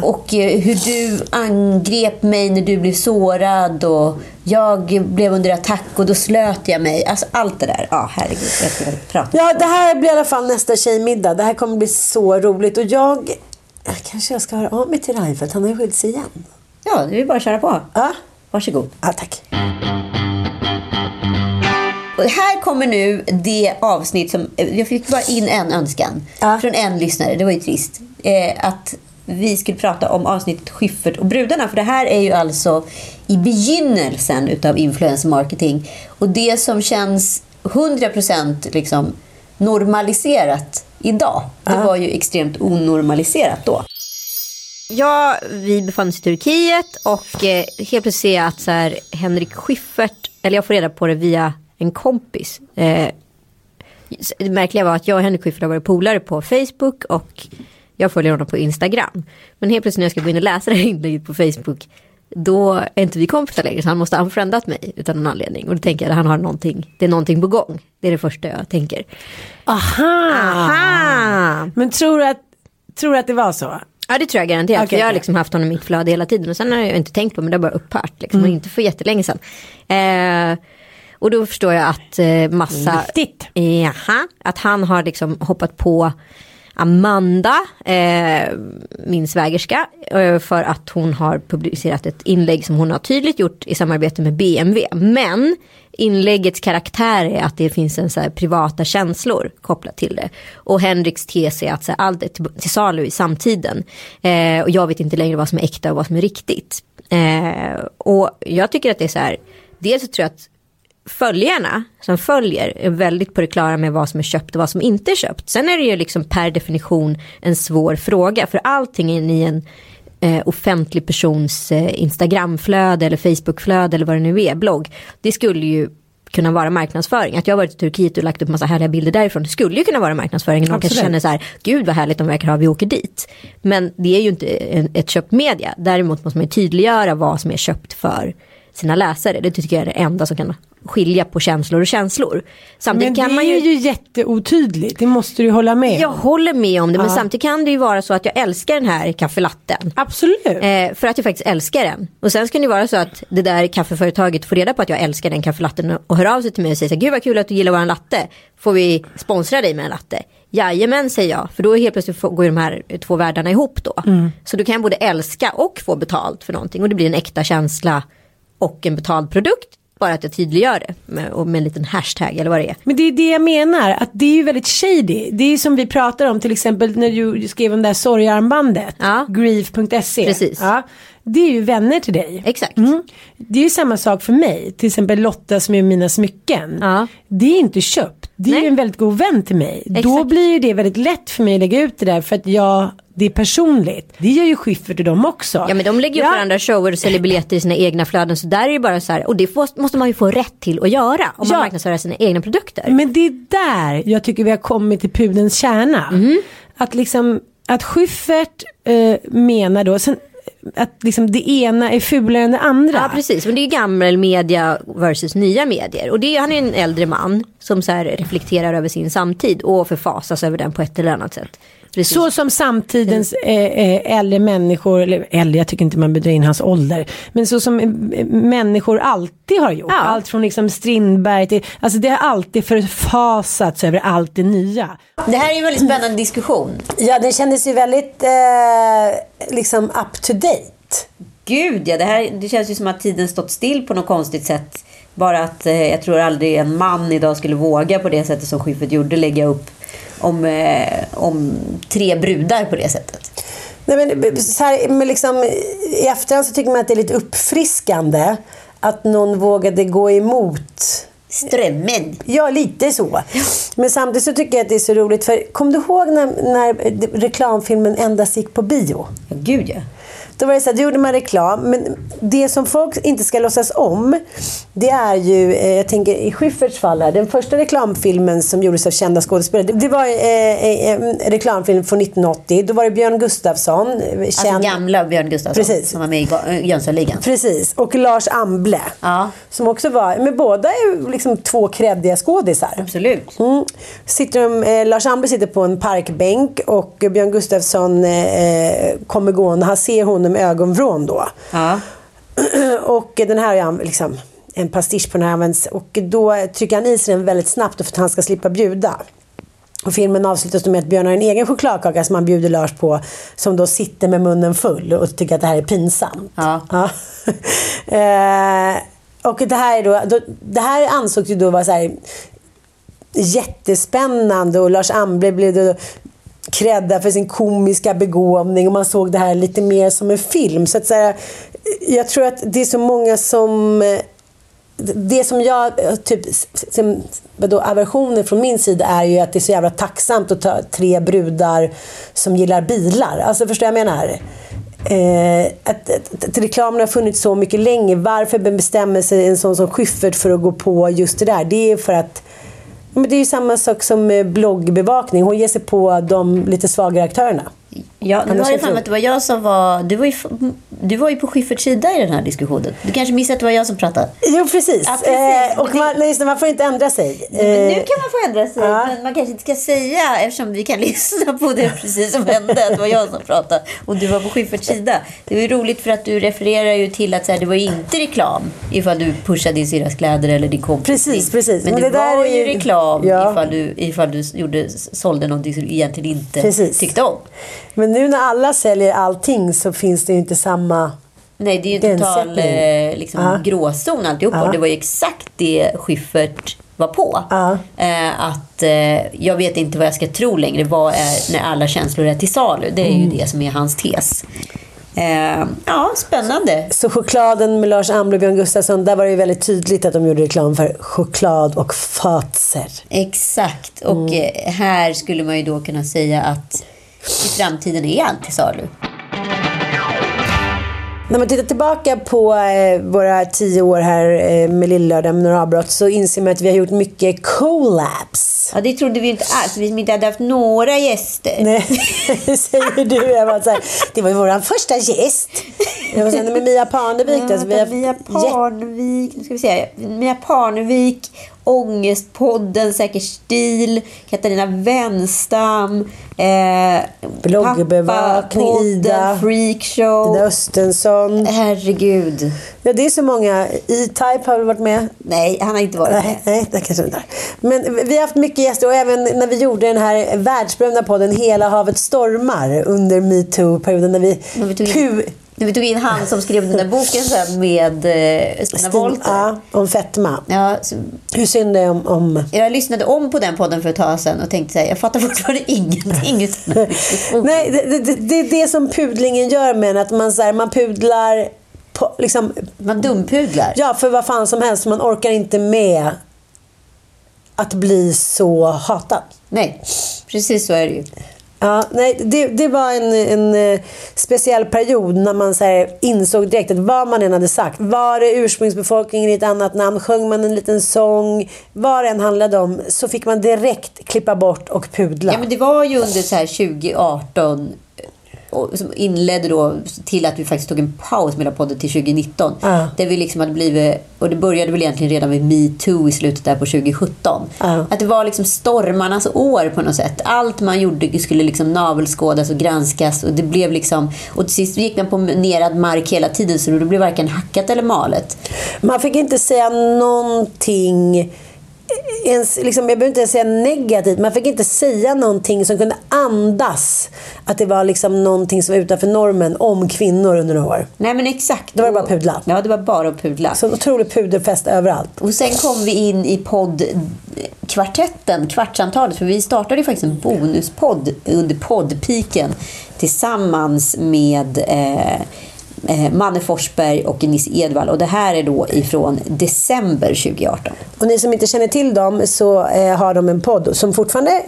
Och eh, hur du angrep mig när du blev sårad. Och jag blev under attack och då slöt jag mig. Alltså allt det där. Ja, herregud. Jag ska prata. Ja, det här blir i alla fall nästa tjejmiddag. Det här kommer bli så roligt. Och jag... jag kanske jag ska höra av mig till Reinfeldt. Han har ju skilt sig igen. Ja, det är bara att köra på. Ja, Varsågod. ja tack. Och här kommer nu det avsnitt som... Jag fick bara in en önskan Ja. från en lyssnare. Det var ju trist. Eh, att vi skulle prata om avsnittet Schyffert och brudarna. För det här är ju alltså i begynnelsen utav influencer marketing. Och det som känns 100% liksom normaliserat idag. Det var ju extremt onormaliserat då. Ja, vi befann oss i Turkiet och eh, helt plötsligt ser jag att så här, Henrik Schyffert, eller jag får reda på det via en kompis. Eh, det märkliga var att jag och Henrik Schyffert har varit polare på Facebook och jag följer honom på Instagram. Men helt plötsligt när jag ska gå in och läsa det här inlägget på Facebook då är inte vi kompisar längre så han måste ha unfriendat mig utan någon anledning. Och då tänker jag att han har någonting, det är någonting på gång. Det är det första jag tänker. Aha! Aha! Men tror du att, tror du att det var så? Ja det tror jag garanterat. Okej, för jag har liksom haft honom i mitt flöde hela tiden. Och sen har jag inte tänkt på men det har bara upphört. Liksom, och inte för jättelänge sedan. Eh, och då förstår jag att eh, massa... Viktigt. Jaha, att han har liksom hoppat på Amanda, eh, min svägerska, eh, för att hon har publicerat ett inlägg som hon har tydligt gjort i samarbete med BMW. Men inläggets karaktär är att det finns en så här privata känslor kopplat till det. Och Henriks tes är att så här, allt är till, till salu i samtiden. Eh, och jag vet inte längre vad som är äkta och vad som är riktigt. Eh, och jag tycker att det är så här, dels så tror jag att följarna som följer är väldigt på det klara med vad som är köpt och vad som inte är köpt. Sen är det ju liksom per definition en svår fråga för allting är i en eh, offentlig persons eh, Instagramflöde eller Facebookflöde eller vad det nu är, blogg. Det skulle ju kunna vara marknadsföring. Att jag har varit i Turkiet och lagt upp massa härliga bilder därifrån. Det skulle ju kunna vara marknadsföring. Någon kanske känner så här, gud vad härligt de verkar ha, vi åker dit. Men det är ju inte ett köpt media. Däremot måste man ju tydliggöra vad som är köpt för sina läsare. Det tycker jag är det enda som kan skilja på känslor och känslor. Samtidigt Men det kan man är ju... ju jätteotydligt, det måste du hålla med Jag om. håller med om det men samtidigt kan det ju vara så att jag älskar den här kaffelatten. Absolut. Eh, för att jag faktiskt älskar den. Och sen ska det ju vara så att det där kaffeföretaget får reda på att jag älskar den kaffelatten och- hör av sig till mig och säger så här, gud vad kul att du gillar våran latte. Får vi sponsra dig med en latte? Jajamän säger jag, för då helt plötsligt går ju de här två världarna ihop då. Så då kan jag både älska och få betalt för någonting och det blir en äkta känsla och en betald produkt. Bara att jag tydliggör det med, och med en liten hashtag eller vad det är. Men det är det jag menar, att det är ju väldigt shady. Det är som vi pratar om till exempel när du skrev om det här sorgarmbandet. Ja. Grief.se. Precis. Ja. Det är ju vänner till dig. Exakt. Mm. Det är ju samma sak för mig. Till exempel Lotta som är mina smycken. Ja. Det är inte köpt. Det är Nej. ju en väldigt god vän till mig. Då Exakt. blir ju det väldigt lätt för mig att lägga ut det där för att jag, det är personligt. Det gör ju Schyffert och dem också. Ja men de lägger ju upp varandra shower och säljer biljetter i sina egna flöden. Så där är det bara så här, och det får, måste man ju få rätt till att göra. Om man Ja. marknadsför sina egna produkter. Men det är där jag tycker vi har kommit till pudelns kärna. Mhm. Att liksom, att Schyffert eh, menar då, sen, att liksom det ena är fulare än det andra. Ja precis, men det är gammal media versus nya medier. Och det är, han är en äldre man som så reflekterar över sin samtid och förfasas över den på ett eller annat sätt. Precis. Så som samtidens eh, eh, äldre människor, eller äldre, jag tycker inte man bedrar in hans ålder. Men så som eh, människor alltid har gjort. Ja. Allt från liksom Strindberg till, alltså det har alltid förfasats över allt det nya. Det här är ju en väldigt spännande diskussion. Ja, den kändes ju väldigt eh, liksom up to date. Gud ja, det, här, det känns ju som att tiden stått still på något konstigt sätt. Bara att eh, jag tror aldrig en man idag skulle våga på det sättet som Schyffert gjorde lägga upp om, eh, om tre brudar på det sättet. Nej, men, så här, men liksom, I efterhand så tycker man att det är lite uppfriskande att någon vågade gå emot Strömmen. Ja, lite så. Men samtidigt så tycker jag att det är så roligt. För Kom du ihåg när, när reklamfilmen endast gick på bio? Ja, gud ja. Då var det så här, då gjorde man reklam. Men det som folk inte ska låtsas om, det är ju, eh, jag tänker i Schyfferts fall här, den första reklamfilmen som gjordes av kända skådespelare, det, det var eh, eh, en reklamfilm från 1980. Då var det Björn Gustafsson, eh, Alltså känd. gamla Björn Gustafsson Precis. som var med i Ga- Jönssonligan. Precis, och Lars Amble. Ja. Som också var, men båda är liksom två kreddiga skådisar. Absolut. Mm. Sitter de, eh, Lars Amble sitter på en parkbänk och Björn Gustafsson eh, kommer gående. Han ser honom med ögonvrån då. Ja. och den här är han liksom en pastisch på den här används. Och då trycker han i sig den väldigt snabbt för att han ska slippa bjuda. Och filmen avslutas med att Björn har en egen chokladkaka som han bjuder Lars på. Som då sitter med munnen full och tycker att det här är pinsamt. Ja. eh, och det här, är då, då, det här ansågs ju då vara så här jättespännande och Lars Amble blev då krädda för sin komiska begåvning och man såg det här lite mer som en film. Så att så här, jag tror att det är så många som det som jag, typ, som, vadå, aversionen från min sida är ju att det är så jävla tacksamt att ta tre brudar som gillar bilar. Alltså förstår jag vad jag menar? Eh, att, att, att reklamen har funnits så mycket länge. Varför bestämmer sig en sån som Schyffert för att gå på just det där? Det är för att men det är ju samma sak som med bloggbevakning. Hon ger sig på de lite svagare aktörerna. Ja, nu har jag för att det var jag som var... Du var ju, du var ju på Schyfferts sida i den här diskussionen. Du kanske missade att det var jag som pratade. Jo, precis. Ja, precis. Eh, och man, nej, man får inte ändra sig. Men nu Eh, kan man få ändra sig. ja. Men man kanske inte ska säga, eftersom vi kan lyssna på det precis som hände, att det var jag som pratade och du var på Schyfferts sida. Det var ju roligt för att du refererar ju till att så här, det var ju inte reklam ifall du pushade din syrras kläder eller din kompis. Precis, precis. Men, Men det, det var ju- reklam Ja. ifall du, ifall du gjorde, sålde någonting som du egentligen inte Precis. tyckte om. Men nu när alla säljer allting så finns det ju inte samma... Nej, det är ju en total eh, liksom, Ja. gråzon alltihopa. Ja. Och det var ju exakt det Schyffert var på. Ja. Eh, att eh, jag vet inte vad jag ska tro längre. Vad är när alla känslor är till salu? Det är Mm. ju det som är hans tes. Eh, ja, spännande. Så chokladen med Lars Amble och Björn Gustafsson, där var det ju väldigt tydligt att de gjorde reklam för choklad och fatser. Exakt. Och Mm. här skulle man ju då kunna säga att i framtiden är allt till salu. När man tittar tillbaka på eh, våra tio år här eh, med Lillördag med några avbrott så inser man att vi har gjort mycket collabs. Ja, det trodde vi inte alls. Vi som inte hade haft några gäster. Nej, säger du. Jag var så här, det var ju vår första gäst. Jag var så här, men Mia Parnevik då, så vi har Mia Parnevik, nu ska vi se. Mia Parnevik, Ångestpodden, Säker stil, Katarina Wenstam, eh, Bloggbevakning, Ida. Freakshow. Ida Östensson. Herregud. Ja, det är så många. E-Type har väl varit med. Nej, han har inte varit Nej, med. nej, det kanske inte. Men vi har haft mycket gäster och även när vi gjorde den här världsberömda podden Hela havet stormar under metoo-perioden när vi... När vi tog in- Ku- När vi tog in han som skrev den där boken så med eh, Stina Wollter. Ja, om fetma. Ja, så Hur synd det är om... om jag lyssnade om på den podden för ett tag sedan och tänkte så här, jag fattar fortfarande ingenting. Nej, det, det, det är det som pudlingen gör med att man, så här, man pudlar på, liksom, Man dumpudlar. ja, för vad fan som helst. Man orkar inte med att bli så hatad. Nej, precis så är det ju. Ja, nej, det, det var en, en eh, speciell period när man så här, insåg direkt att vad man än hade sagt, var det ursprungsbefolkningen i ett annat namn, sjöng man en liten sång, vad det än handlade om, så fick man direkt klippa bort och pudla. Ja, men det var ju under så här 2018 och som inledde då till att vi faktiskt tog en paus mellan podden till 2019. Ja. Där vi liksom hade blivit, och det började väl egentligen redan med metoo i slutet där på 2017. Ja. Att det var liksom stormarnas år på något sätt. Allt man gjorde skulle liksom navelskådas och granskas och det blev liksom, och till sist gick man på nerad mark hela tiden så det blev varken hackat eller malet. Man fick inte säga någonting ens, liksom, jag behöver inte ens säga negativt, man fick inte säga någonting som kunde andas att det var liksom någonting som var utanför normen om kvinnor under några år. Nej men exakt. Då var det bara pudla. Ja, det var bara att pudla. Så en otrolig puderfest överallt. Och sen kom vi in i poddkvartetten, kvartsamtalet, för vi startade ju faktiskt en bonuspodd under poddpiken tillsammans med eh, Eh, Manne Forsberg och Nisse Edvall. Och det här är då ifrån december 2018. Och ni som inte känner till dem så eh, har de en podd som fortfarande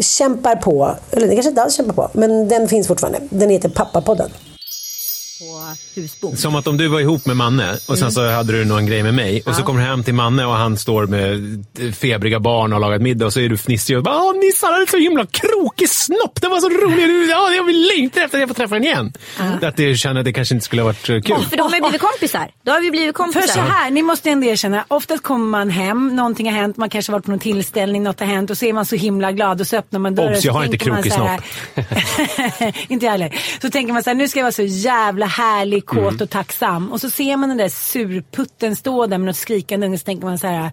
kämpar på. Eller den kanske inte alls kämpar på, men den finns fortfarande. Den heter Pappapodden. På husbond. Som att om du var ihop med Manne och sen så hade du någon grej med mig och så kommer du hem till Manne och han står med febriga barn och har lagat middag och så är du fnissig och bara Åh, Nisse han hade så himla krokig snopp, det var så roligt, ja, jag vill längta efter att jag får träffa henne igen. Att du känner att det kanske inte skulle ha varit eh, kul. För de har ju blivit kompisar. Då har vi blivit För kompisar. så här, ni måste ändå erkänna, oftast kommer man hem, någonting har hänt, man kanske varit på någon tillställning, något har hänt och så är man så himla glad och så öppnar man dörren. Obs, jag har inte krokig här- inte jag heller. Så tänker man så här, nu ska jag vara så jävla härlig, kåt Mm. och tacksam. Och så ser man den där surputten stå där med något skrikande unge så tänker man så här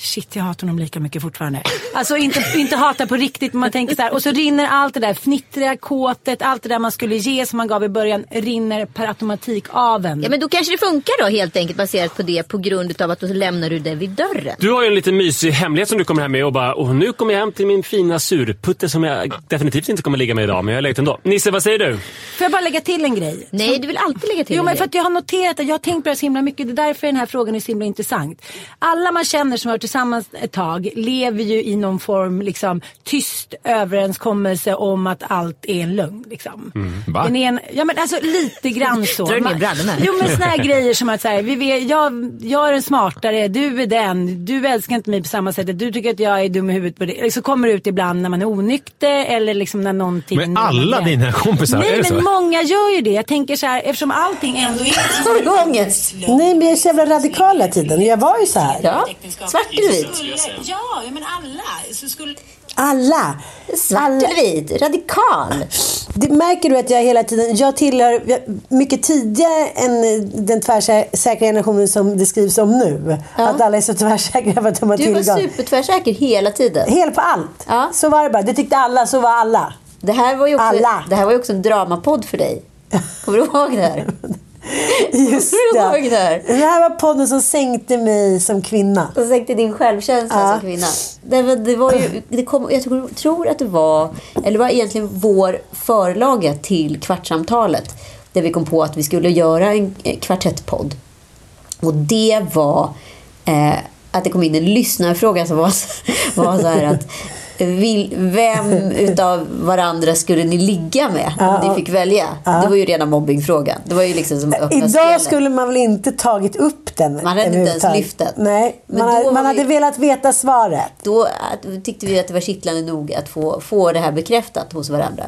Shit, jag hatar honom lika mycket fortfarande. Alltså inte, inte hata på riktigt, men man tänker så här. Och så rinner allt det där fnittriga, kåtet, allt det där man skulle ge som man gav i början, rinner per automatik av en. Ja men då kanske det funkar då helt enkelt baserat på det på grund av att då lämnar du det vid dörren. Du har ju en liten mysig hemlighet som du kommer hem med och bara och nu kommer jag hem till min fina surputte som jag definitivt inte kommer ligga med idag men jag har legat ändå. Nisse, vad säger du? Får jag bara lägga till en grej? Nej, du vill alltid lägga till Jo en men grej. för att jag har noterat att jag har tänkt på det här så himla mycket. Det är därför den här frågan är så himla intressant. Alla man känner som har varit tillsammans ett tag lever ju i någon form liksom tyst överenskommelse om att allt är en lögn. Liksom. Va? Den är en, ja men alltså lite grann så. Drar du ner brallorna? Jo men såna här grejer som att så här, vi vet, jag, jag är den smartare, du är den, du älskar inte mig på samma sätt, du tycker att jag är dum i huvudet på det. Så kommer det ut ibland när man är onykter eller liksom när någonting... Men alla dina kompisar, Nej är det men så? många gör ju det. Jag tänker så här, eftersom allting ändå är... Har du ångest? Nej, men jag är så jävla radikal hela tiden. Jag var ju så här. Ja. Svart eller vit? Ja, men alla. Så skulle... Alla. Svart Alla. eller vit? Radikal. Det märker du att jag hela tiden, jag tillhör jag- mycket tidigare än den tvärsäkra generationen som det skrivs om nu. Att alla är så tvärsäkra för att de har Du var tillgång. supertvärsäker hela tiden. Helt på allt. Ja. Så var det bara. Det tyckte alla, så var alla. Det här var ju också, Alla. Det här var ju också en dramapodd för dig. Kommer du ihåg det här? Just det här? Det här var podden som sänkte mig som kvinna. Och sänkte din självkänsla Ja. som kvinna. Det, det var ju, det kom, jag tror, tror att det var, eller det var egentligen vår förlaga till Kvartsamtalet. Där vi kom på att vi skulle göra en eh, kvartettpodd. Och det var eh, att det kom in en lyssnarfråga som var, var så här att vill, vem utav varandra skulle ni ligga med om ni fick välja? Det var ju rena mobbingfrågan. Det var ju liksom som öppna Idag spelet. skulle man väl inte tagit upp den Man hade inte ens lyft den. Nej, Men man, hade, man vi- hade velat veta svaret. då tyckte vi att det var kittlande nog att få, få det här bekräftat hos varandra.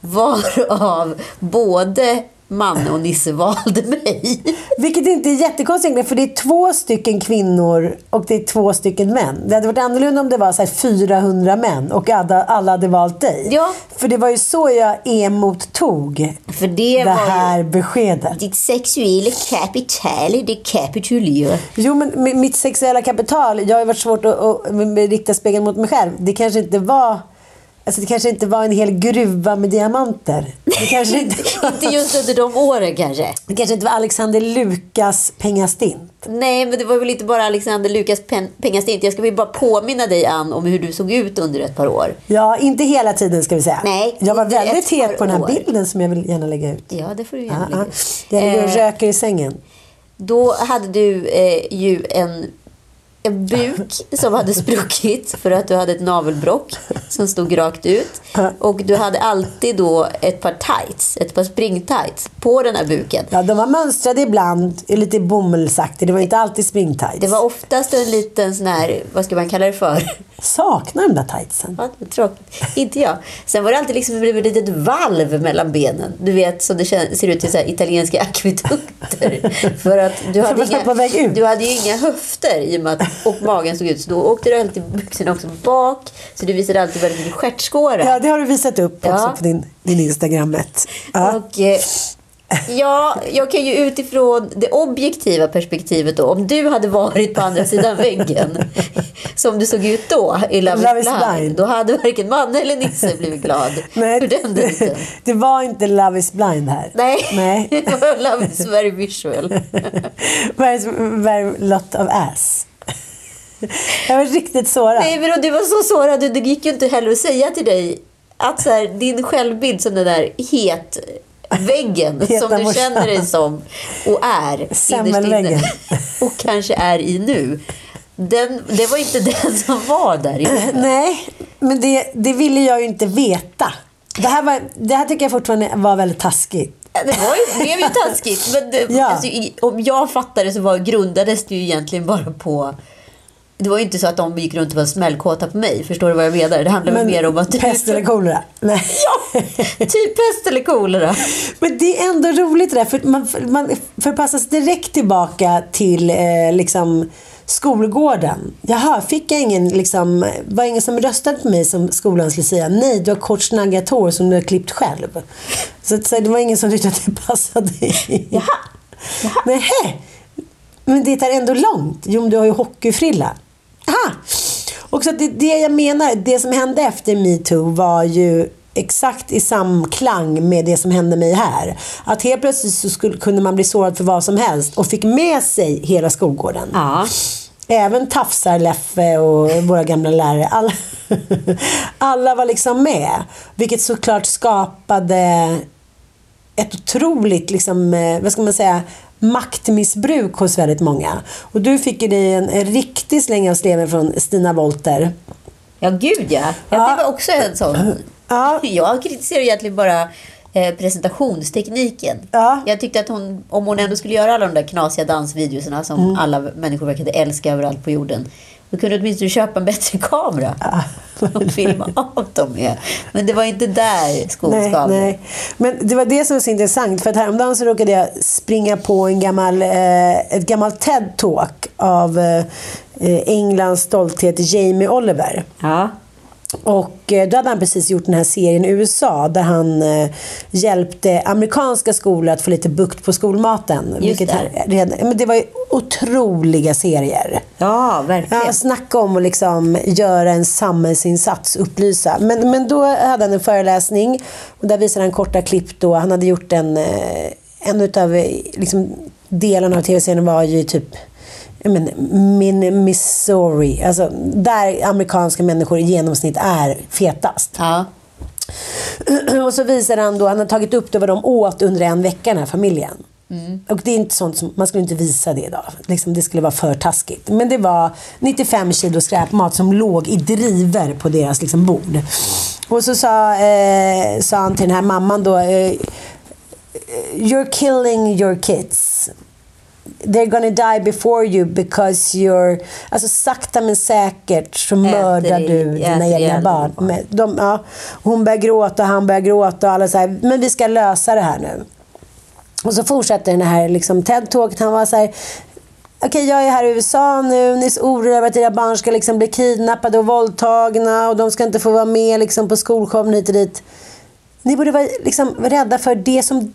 Varav både Manne och Nisse valde mig. Vilket inte är jättekonstigt för det är två stycken kvinnor och det är två stycken män. Det hade varit annorlunda om det var så här 400 män och alla, alla hade valt dig. Ja. För det var ju så jag emottog För det, det här beskedet. ditt sexuella kapital, det kapitulerar. Jo, men mitt sexuella kapital, jag har varit svårt att, att rikta spegeln mot mig själv. Det kanske inte var Alltså det kanske inte var en hel gruva med diamanter. Det kanske inte, Inte just under de åren kanske. det kanske inte var Alexander Lukas pengastint. Nej, men det var väl inte bara Alexander Lukas pen- pengastint. Jag ska bara påminna dig, Ann, om hur du såg ut under ett par år. Ja, inte hela tiden ska vi säga. Nej, jag var väldigt het på den här år. bilden som jag vill gärna lägga ut. Ja, det får du gärna ja. lägga ut. Jag ligger och Eh, röker i sängen. Då hade du eh, ju en, en buk som hade spruckit för att du hade ett navelbrock som stod rakt ut. Och du hade alltid då ett par tights, ett par springtights på den här buken. Ja, de var mönstrade ibland, lite bomullsaktiga. Det var inte alltid springtights. Det var oftast en liten sån här, vad ska man kalla det för? Saknar de där tightsen. Ja, det var tråkigt. Inte jag. Sen var det alltid liksom ett litet valv mellan benen. Du vet, som det ser ut i så italienska akvedukter. För att du hade, inga, du hade ju inga höfter i och med att och magen såg ut. Så då åkte du alltid byxorna också bak. Så du visade alltid väldigt mycket stjärtskåra. Ja, det har du visat upp också Ja. på din, din Instagrammet. Ja. Och, eh, ja, jag kan ju utifrån det objektiva perspektivet då. Om du hade varit på andra sidan väggen. Som du såg ut då i Love, Love is blind. Då hade varken Manne eller Nisse blivit glad Nej, för den det, det var inte Love is blind här. Nej, Nej. det var Love is very visual. very, very lot of ass. Jag var riktigt sårad. Nej, men du var så sårad. Det gick ju inte heller att säga till dig att så här, din självbild som den där het väggen Heta som du morsan. känner dig som och är Semmelväggen. inne och kanske är i nu. Den, det var inte den som var där inne. Nej, men det, det ville jag ju inte veta. Det här, var, det här tycker jag fortfarande var väldigt taskigt. Det var ju, det blev ju taskigt. Men det, Ja. alltså, om jag fattar det så var, grundades det ju egentligen bara på... Det var ju inte så att de gick runt och var smällkåta på mig. Förstår du vad jag menar? Det handlar väl mer om att... Pest eller kolera? Nej. Ja, typ pest eller kolera. Men det är ändå roligt det där, för man, man förpassas direkt tillbaka till eh, liksom, skolgården. Jaha, fick jag ingen, liksom, var ingen som röstade på mig som skolan skulle säga? Nej, du har kort snaggat hår som du har klippt själv. Så, så det var ingen som tyckte att det passade. Jaha. Nähä. Men det är ändå långt. Jo, men du har ju hockeyfrilla. Aha. Och så det, det jag menar, det som hände efter metoo var ju exakt i samklang med det som hände mig här. Att helt plötsligt så skulle, kunde man bli sårad för vad som helst och fick med sig hela skolgården. Ja. Även Tafsar, Leffe och våra gamla lärare. Alla, alla var liksom med. Vilket såklart skapade ett otroligt, liksom, eh, vad ska man säga, maktmissbruk hos väldigt många. Och du fick ju dig en, en riktig släng av sleven från Stina Wolter. Ja, gud ja. ja. Ja. Det var också en sån. Ja. Jag kritiserar egentligen bara eh, presentationstekniken. Ja. Jag tyckte att hon, om hon ändå skulle göra alla de där knasiga dansvideorna som Mm. alla människor verkade älska överallt på jorden. Då kunde du åtminstone köpa en bättre kamera. Och filma av dem med. Men det var inte där skon Nej, nej. Men det var det som var så intressant. För att häromdagen så råkade jag springa på en gammal, eh, ett gammalt TED-talk av eh, Englands stolthet Jamie Oliver. Ja. Och eh, då hade han precis gjort den här serien i USA där han eh, hjälpte amerikanska skolor att få lite bukt på skolmaten. Just det. är men det var ju otroliga serier. Ja, verkligen. Ja, snacka om att liksom göra en samhällsinsats, upplysa. Men, men då hade han en föreläsning och där visade han korta klipp då. Han hade gjort en, eh, en utav eh, liksom, delarna av tv-serien var ju typ men, min Missouri, alltså där amerikanska människor i genomsnitt är fetast. Ja. Och så visar han då, han har tagit upp det vad de åt under en vecka den här familjen. Och det är inte sånt som, man skulle inte visa det idag. Liksom, det skulle vara för taskigt. Men det var 95 kilo skräpmat som låg i driver på deras liksom, bord. Och så sa, eh, sa han till den här mamman då, eh, You're killing your kids. They're gonna die before you because you're... Alltså sakta men säkert så mördar i- du dina egna barn. Men De, ja, hon börjar gråta och han börjar gråta och alla så här, men vi ska lösa det här nu. Och så fortsätter den här liksom, TED-talket. Han var så här, okej jag är här i USA nu, ni är så oroliga över att era barn ska liksom bli kidnappade och våldtagna och de ska inte få vara med liksom, på skolshowen hit och dit. Ni borde vara liksom, rädda för det som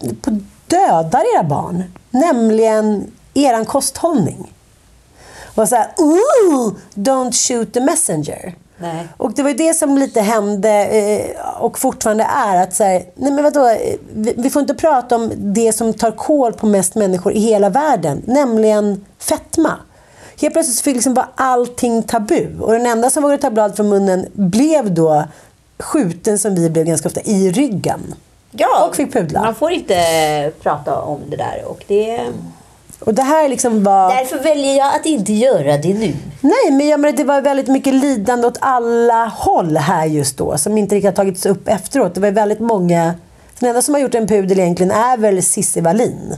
dödar era barn. Nämligen eran kosthållning. Och så här, ooh, don't shoot the messenger. Nej. Och det var ju det som lite hände eh, och fortfarande är att så här, nej men vadå, vi, får inte prata om det som tar kål på mest människor i hela världen, nämligen fetma. Helt plötsligt fick liksom vara allting tabu och den enda som vågade ta blad från munnen blev då skjuten som vi blev ganska ofta i ryggen. Ja, Och fick pudla. Man får inte prata om det där. Och det... Och det här liksom var... Därför väljer jag att inte göra det nu. Nej, men jag menar, det var väldigt mycket lidande åt alla håll här just då. Som inte riktigt har tagits upp efteråt. Det var väldigt många... Den enda som har gjort en pudel egentligen är väl Cissi Wallin.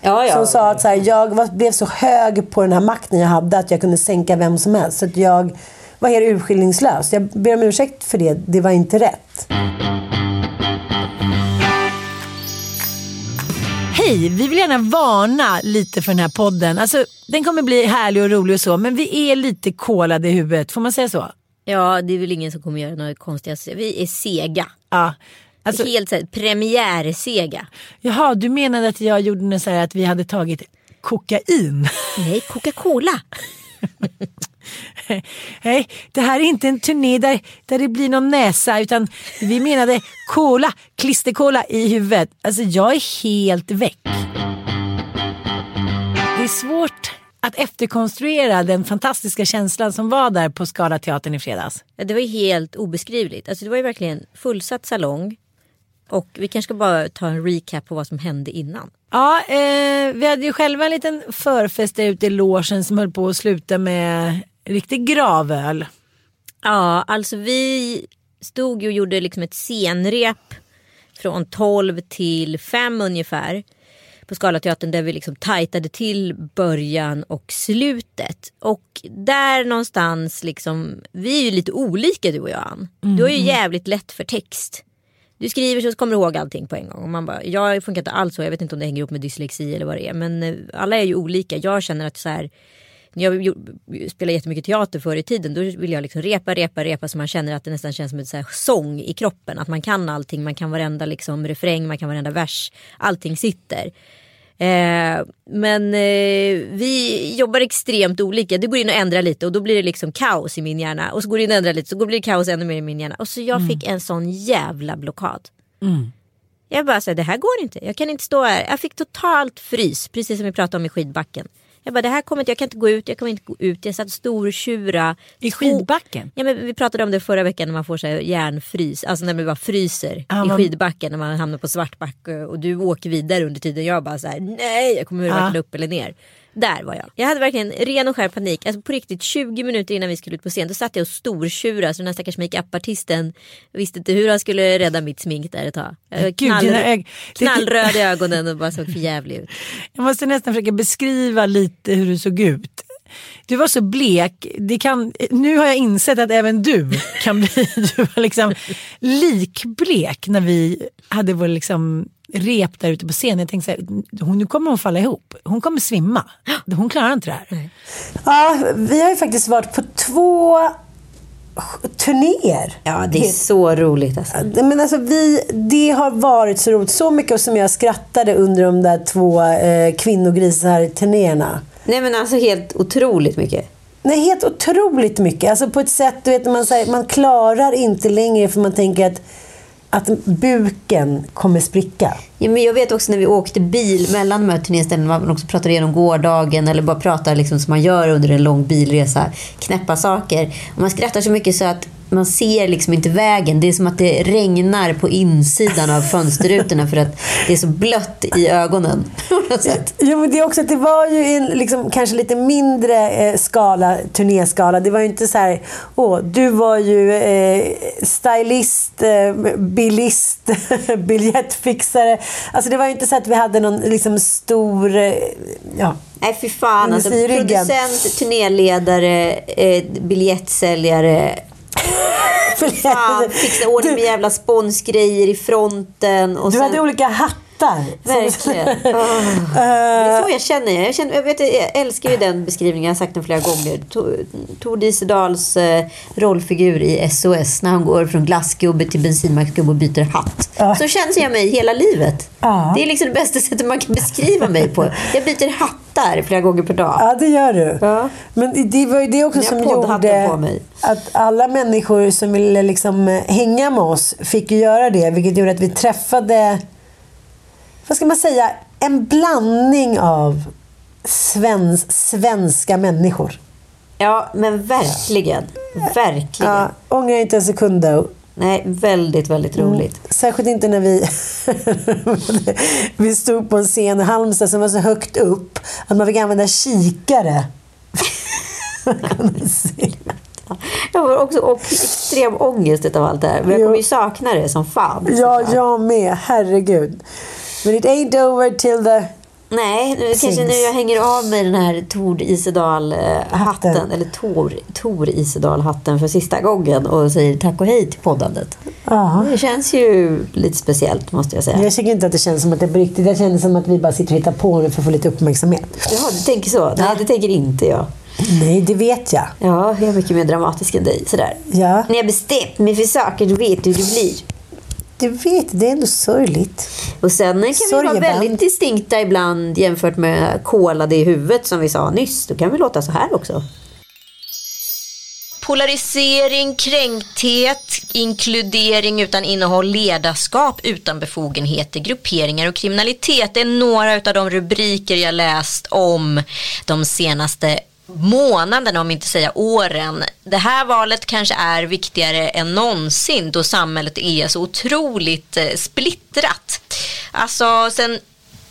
Ja, ja. Som sa att så här, jag blev så hög på den här makten jag hade att jag kunde sänka vem som helst. Så att jag var helt urskillningslös. Jag ber om ursäkt för det. Det var inte rätt. Hej, vi vill gärna varna lite för den här podden. Alltså, den kommer bli härlig och rolig och så, men vi är lite kolade i huvudet. Får man säga så? Ja, det är väl ingen som kommer göra något konstigt. Vi är sega. Ja. Alltså, Helt så här, premiärsega. jaha, du menade att jag gjorde något så här att vi hade tagit kokain? Nej, Coca-Cola. Nej, det här är inte en turné där, där det blir någon näsa utan vi menade cola, klisterkola i huvudet. Alltså jag är helt väck. Det är svårt att efterkonstruera den fantastiska känslan som var där på Skala teatern i fredags. Ja, Det var ju helt obeskrivligt. Alltså, det var ju verkligen fullsatt salong. Och vi kanske ska bara ta en recap på vad som hände innan. Ja, eh, vi hade ju själva en liten förfest där ute i logen som höll på att sluta med riktig gravöl. Ja, alltså vi stod ju och gjorde liksom ett scenrep från 12 till 5 ungefär på Scalateatern där vi liksom tajtade till början och slutet. Och där någonstans liksom, vi är ju lite olika du och jag Ann. Du har ju jävligt lätt för text. Du skriver så kommer du ihåg allting på en gång. Och man bara, jag funkar inte alls så, jag vet inte om det hänger ihop med dyslexi eller vad det är. Men eh, alla är ju olika. Jag känner att så här, när jag spelade jättemycket teater förr i tiden då vill jag liksom repa, repa, repa så man känner att det nästan känns som en så sång i kroppen. Att man kan allting, man kan varenda liksom refräng, man kan varenda vers. Allting sitter. Eh, men eh, vi jobbar extremt olika. Det går in och ändrar lite och då blir det liksom kaos i min hjärna. Och så går det in och ändrar lite så blir det kaos ännu mer i min hjärna. Och så jag fick en sån jävla blockad. Jag bara säger det här går inte. Jag kan inte stå här. Jag fick totalt frys, precis som vi pratade om i skidbacken. Jag bara, det här kommer inte, jag kan inte gå ut, jag kommer inte gå ut. Jag satt stortjura. I skidbacken? Ja, men vi pratade om det förra veckan när man får så här järnfrys, alltså när man bara fryser Ja, i man- skidbacken när man hamnar på Svartbacke och du åker vidare under tiden. Jag bara så här, nej, jag kommer varken Ja. upp eller ner. Där var jag. Jag hade verkligen ren och skär panik. Alltså på riktigt 20 minuter innan vi skulle ut på scen. Då satt jag och stortjura så den här stackars makeup-artisten visste inte hur han skulle rädda mitt smink där ett tag. Jag knall, ög- knallröd i ögonen och bara såg för jävlig ut. Jag måste nästan försöka beskriva lite hur du såg ut. Du var så blek. Det kan, nu har jag insett att även du kan bli du var liksom likblek när vi hade vår liksom rep där ute på scenen. Jag tänkte så här, hon, nu kommer hon falla ihop. Hon kommer svimma. Hon klarar inte det här. Ja, vi har ju faktiskt varit på två turnéer. Ja, det är så roligt alltså. Men alltså vi, det har varit så roligt. Så mycket som jag skrattade under de där två eh, kvinnogrisar-turnéerna. Nej men alltså helt otroligt mycket. Nej, helt otroligt mycket. Alltså på ett sätt, du vet, man, säger, man klarar inte längre för man tänker att, att buken kommer spricka. Ja, men jag vet också när vi åkte bil mellan de här turnéställena, man också pratar igenom gårdagen eller bara pratar liksom som man gör under en lång bilresa. Knäppa saker. Och man skrattar så mycket så att man ser liksom inte vägen. Det är som att det regnar på insidan av fönsterrutorna för att det är så blött i ögonen. Jo, men det är också att det var ju en liksom, kanske lite mindre eh, skala, turnéskala. Det var ju inte så här, åh, du var ju eh, stylist, eh, bilist, biljettfixare. Alltså det var ju inte så att vi hade någon liksom stor, eh, ja. Nej fy fan. Alltså, producent, turnéledare, eh, biljettsäljare. Fan, fixa ordning med jävla sponsgrejer i fronten. Och Du sen... hade olika hattar. Verkligen. Ah. Det är så jag känner. Jag, känner jag, vet, jag älskar ju den beskrivningen. Jag har sagt den flera gånger. Tor- Diesedals eh, rollfigur i SOS. När han går från glassgubbe till bensinmacksgubbe och byter hatt. Så känner jag mig hela livet. Det är liksom det bästa sättet man kan beskriva mig på. Jag byter hattar flera gånger per dag. Ja, det gör du. Men det var ju det också som gjorde att alla människor som ville liksom eh, hänga med oss fick ju göra det. Vilket gjorde att vi träffade, vad ska man säga, en blandning av svens, svenska människor. Ja, men verkligen. Verkligen. Ja, ångrar inte en sekund då. Nej, väldigt, väldigt roligt. Särskilt inte när vi, vi stod på en scen i Halmstad som var så högt upp att man fick använda kikare. Jag har också och extrem ångest av allt det här. Men jag kommer ju sakna det som fan. Ja, jag med. Herregud. Men it ain't over till the... Nej, nu, kanske nu jag hänger av mig den här Tor Isedal-hatten. Hatten. Eller Tor, Tor Isedal-hatten för sista gången. Och säger tack och hej till poddandet. Ja. Det känns ju lite speciellt måste jag säga. Jag tycker inte att det känns som att det är på riktigt. Jag känner som att vi bara sitter och hittar på nu för att få lite uppmärksamhet. Jaha, du tänker så? Nej, det tänker inte jag. Nej, det vet jag. Ja, jag är mycket mer dramatisk än dig. Sådär. Ja, När jag bestämt mig för saker, då vet du hur det blir. Du vet. Det är ändå sorgligt. Och sen kan vi vara Sorgeband. väldigt distinkta ibland jämfört med kolade i huvudet som vi sa nyss. Då kan vi låta så här också. Polarisering, kränkthet, inkludering utan innehåll, ledarskap utan befogenheter, grupperingar och kriminalitet. Det är några av de rubriker jag läst om de senaste månaderna, om inte säga åren. Det här valet kanske är viktigare än någonsin då samhället är så otroligt eh, splittrat. Alltså sen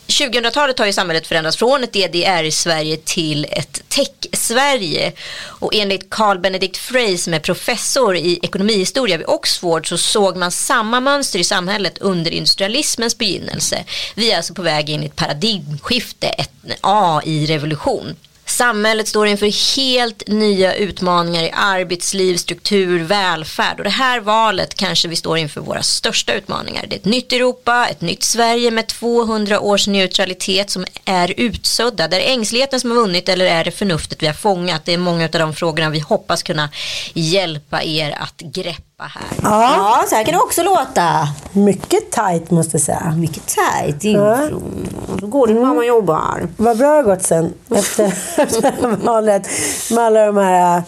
2000-talet har ju samhället förändrats från ett DDR-Sverige till ett tech-Sverige. Och enligt Carl Benedict Frey som är professor i ekonomihistoria vid Oxford så såg man samma mönster i samhället under industrialismens begynnelse. Vi är alltså på väg in i ett paradigmskifte, ett AI-revolution. Samhället står inför helt nya utmaningar i arbetsliv, struktur, välfärd och det här valet kanske vi står inför våra största utmaningar. Det är ett nytt Europa, ett nytt Sverige med 200 års neutralitet som är utsudda. Är ängsligheten som har vunnit eller är det förnuftet vi har fångat? Det är många av de frågorna vi hoppas kunna hjälpa er att greppa här. Ja. så här kan det också låta. Mycket tight måste jag säga. Mycket tajt info. Så går det när man jobbar. Vad bra det har gått sen efter, efter valet. Med alla de här äh,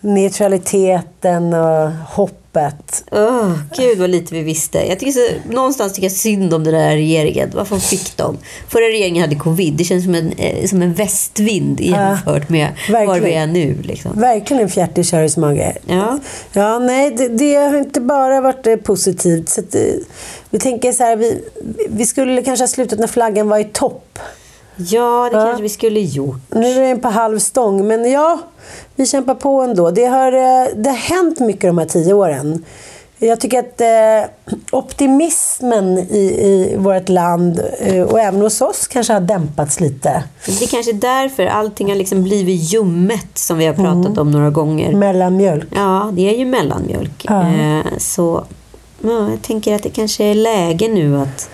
neutraliteten och hopp loppet. Åh, gud vad lite vi visste. Jag tycker så, någonstans tycker jag synd om den där regeringen. Varför fick de? Förra regeringen hade covid. Det känns som en, eh, som en västvind jämfört med var vi är nu. Liksom. Verkligen en fjärtig körismage. Ja. Ja, nej, det, det har inte bara varit eh, positivt. Så att, eh, vi tänker så här, vi, vi skulle kanske ha slutat när flaggan var i topp. ja, det kanske vi skulle gjort. Nu är den på halv stång, men ja, vi kämpar på ändå. Det har, eh, det har hänt mycket de här tio åren. Jag tycker att eh, optimismen i, i vårt land eh, och även hos oss kanske har dämpats lite. Det är kanske därför allting har liksom blivit ljummet som vi har pratat om några gånger. Mellanmjölk. Ja, det är ju mellanmjölk. Ja. Eh, så ja, jag tänker att det kanske är läge nu att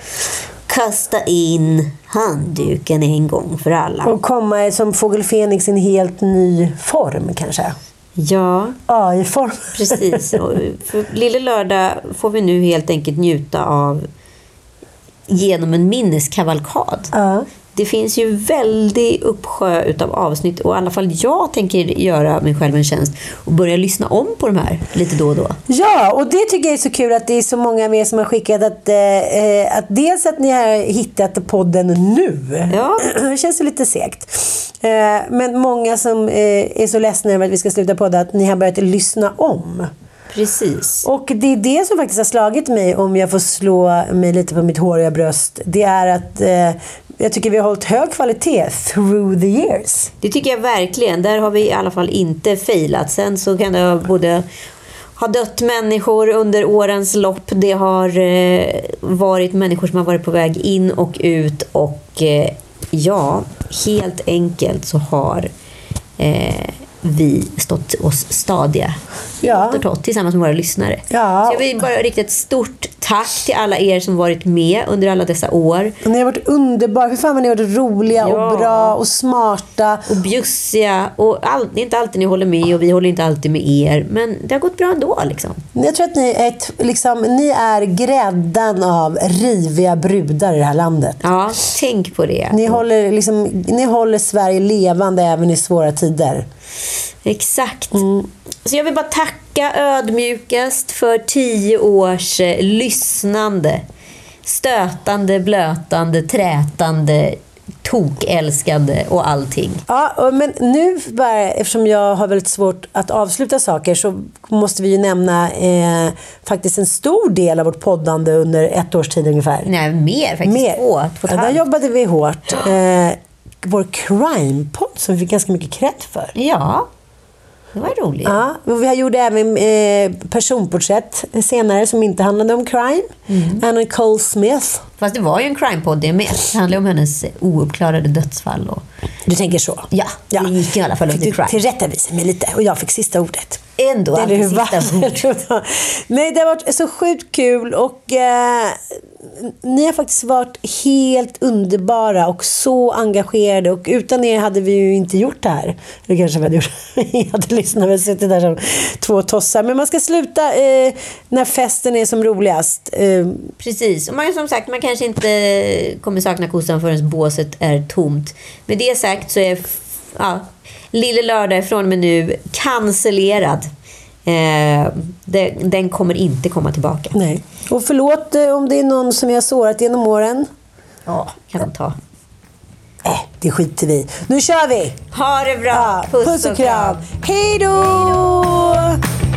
kasta in handduken en gång för alla. Och komma som Fågel Fenix i en helt ny form kanske. Ja, AI-form. precis. Och för Lille Lördag får vi nu helt enkelt njuta av genom en minneskavalkad. Ja. Det finns ju väldigt uppsjö utav avsnitt och i alla fall jag tänker göra mig själv en tjänst och börja lyssna om på de här lite då och då. Ja, och det tycker jag är så kul att det är så många av er som har skickat att, eh, eh, att dels att ni har hittat podden nu. Ja. Det känns ju lite segt. Eh, men många som eh, är så ledsna över att vi ska sluta podda att ni har börjat lyssna om. Precis. Och det är det som faktiskt har slagit mig, om jag får slå mig lite på mitt håriga bröst. Det är att eh, jag tycker vi har hållit hög kvalitet through the years. Det tycker jag verkligen. Där har vi i alla fall inte failat. Sen så kan det både ha dött människor under årens lopp. Det har eh, varit människor som har varit på väg in och ut. Och eh, ja, helt enkelt så har eh, vi stått oss stadiga Ja. Torrt, tillsammans med våra lyssnare. Ja. Så jag vill bara rikta ett stort tack till alla er som varit med under alla dessa år. Ni har varit underbara. Fy fan vad ni har varit roliga Ja. och bra och smarta. och bjussiga. Och all, det är inte alltid ni håller med och vi håller inte alltid med er. Men det har gått bra ändå. Liksom. Jag tror att ni är, ett, liksom, ni är gräddan av riviga brudar i det här landet. Ja, tänk på det. Ni håller, liksom, ni håller Sverige levande även i svåra tider. Exakt. Så jag vill bara tacka ödmjukast för tio års eh, lyssnande. Stötande, blötande, trätande, tokälskande och allting. Ja, men nu bara, eftersom jag har väldigt svårt att avsluta saker så måste vi ju nämna eh, faktiskt en stor del av vårt poddande under ett års tid ungefär. Nej, mer faktiskt. Mer. Två, två Ja, där jobbade vi hårt. Eh, vår crime-podd som vi fick ganska mycket cred för. Ja, det var roligt. Ja, vi gjorde även eh, personporträtt senare som inte handlade om crime. Mm. Anna Cole Smith. Fast det var ju en crime-podd det med. Det handlar om hennes ouppklarade dödsfall. Och... Du tänker så? Ja, det gick i alla fall under Fick du crime. tillrättavisa mig lite och jag fick sista ordet. Ändå Eller hur? sista ord. Va? Nej, det har varit så sjukt kul och eh, ni har faktiskt varit helt underbara och så engagerade och utan er hade vi ju inte gjort det här. Eller kanske vi hade gjort Jag hade lyssnat och suttit där som två tossar. Men man ska sluta eh, när festen är som roligast. Eh, Precis, och man, som sagt, man kanske inte kommer sakna kossan förrän båset är tomt. Med det sagt så är ja, Lille Lördag från och med nu cancellerad. Eh, det, den kommer inte komma tillbaka. nej. Och förlåt eh, om det är någon som jag har sårat genom åren. Ja, kan man ta. Äh, det skiter vi. Nu kör vi! Ha det bra! Ja, puss och kram. Hej då!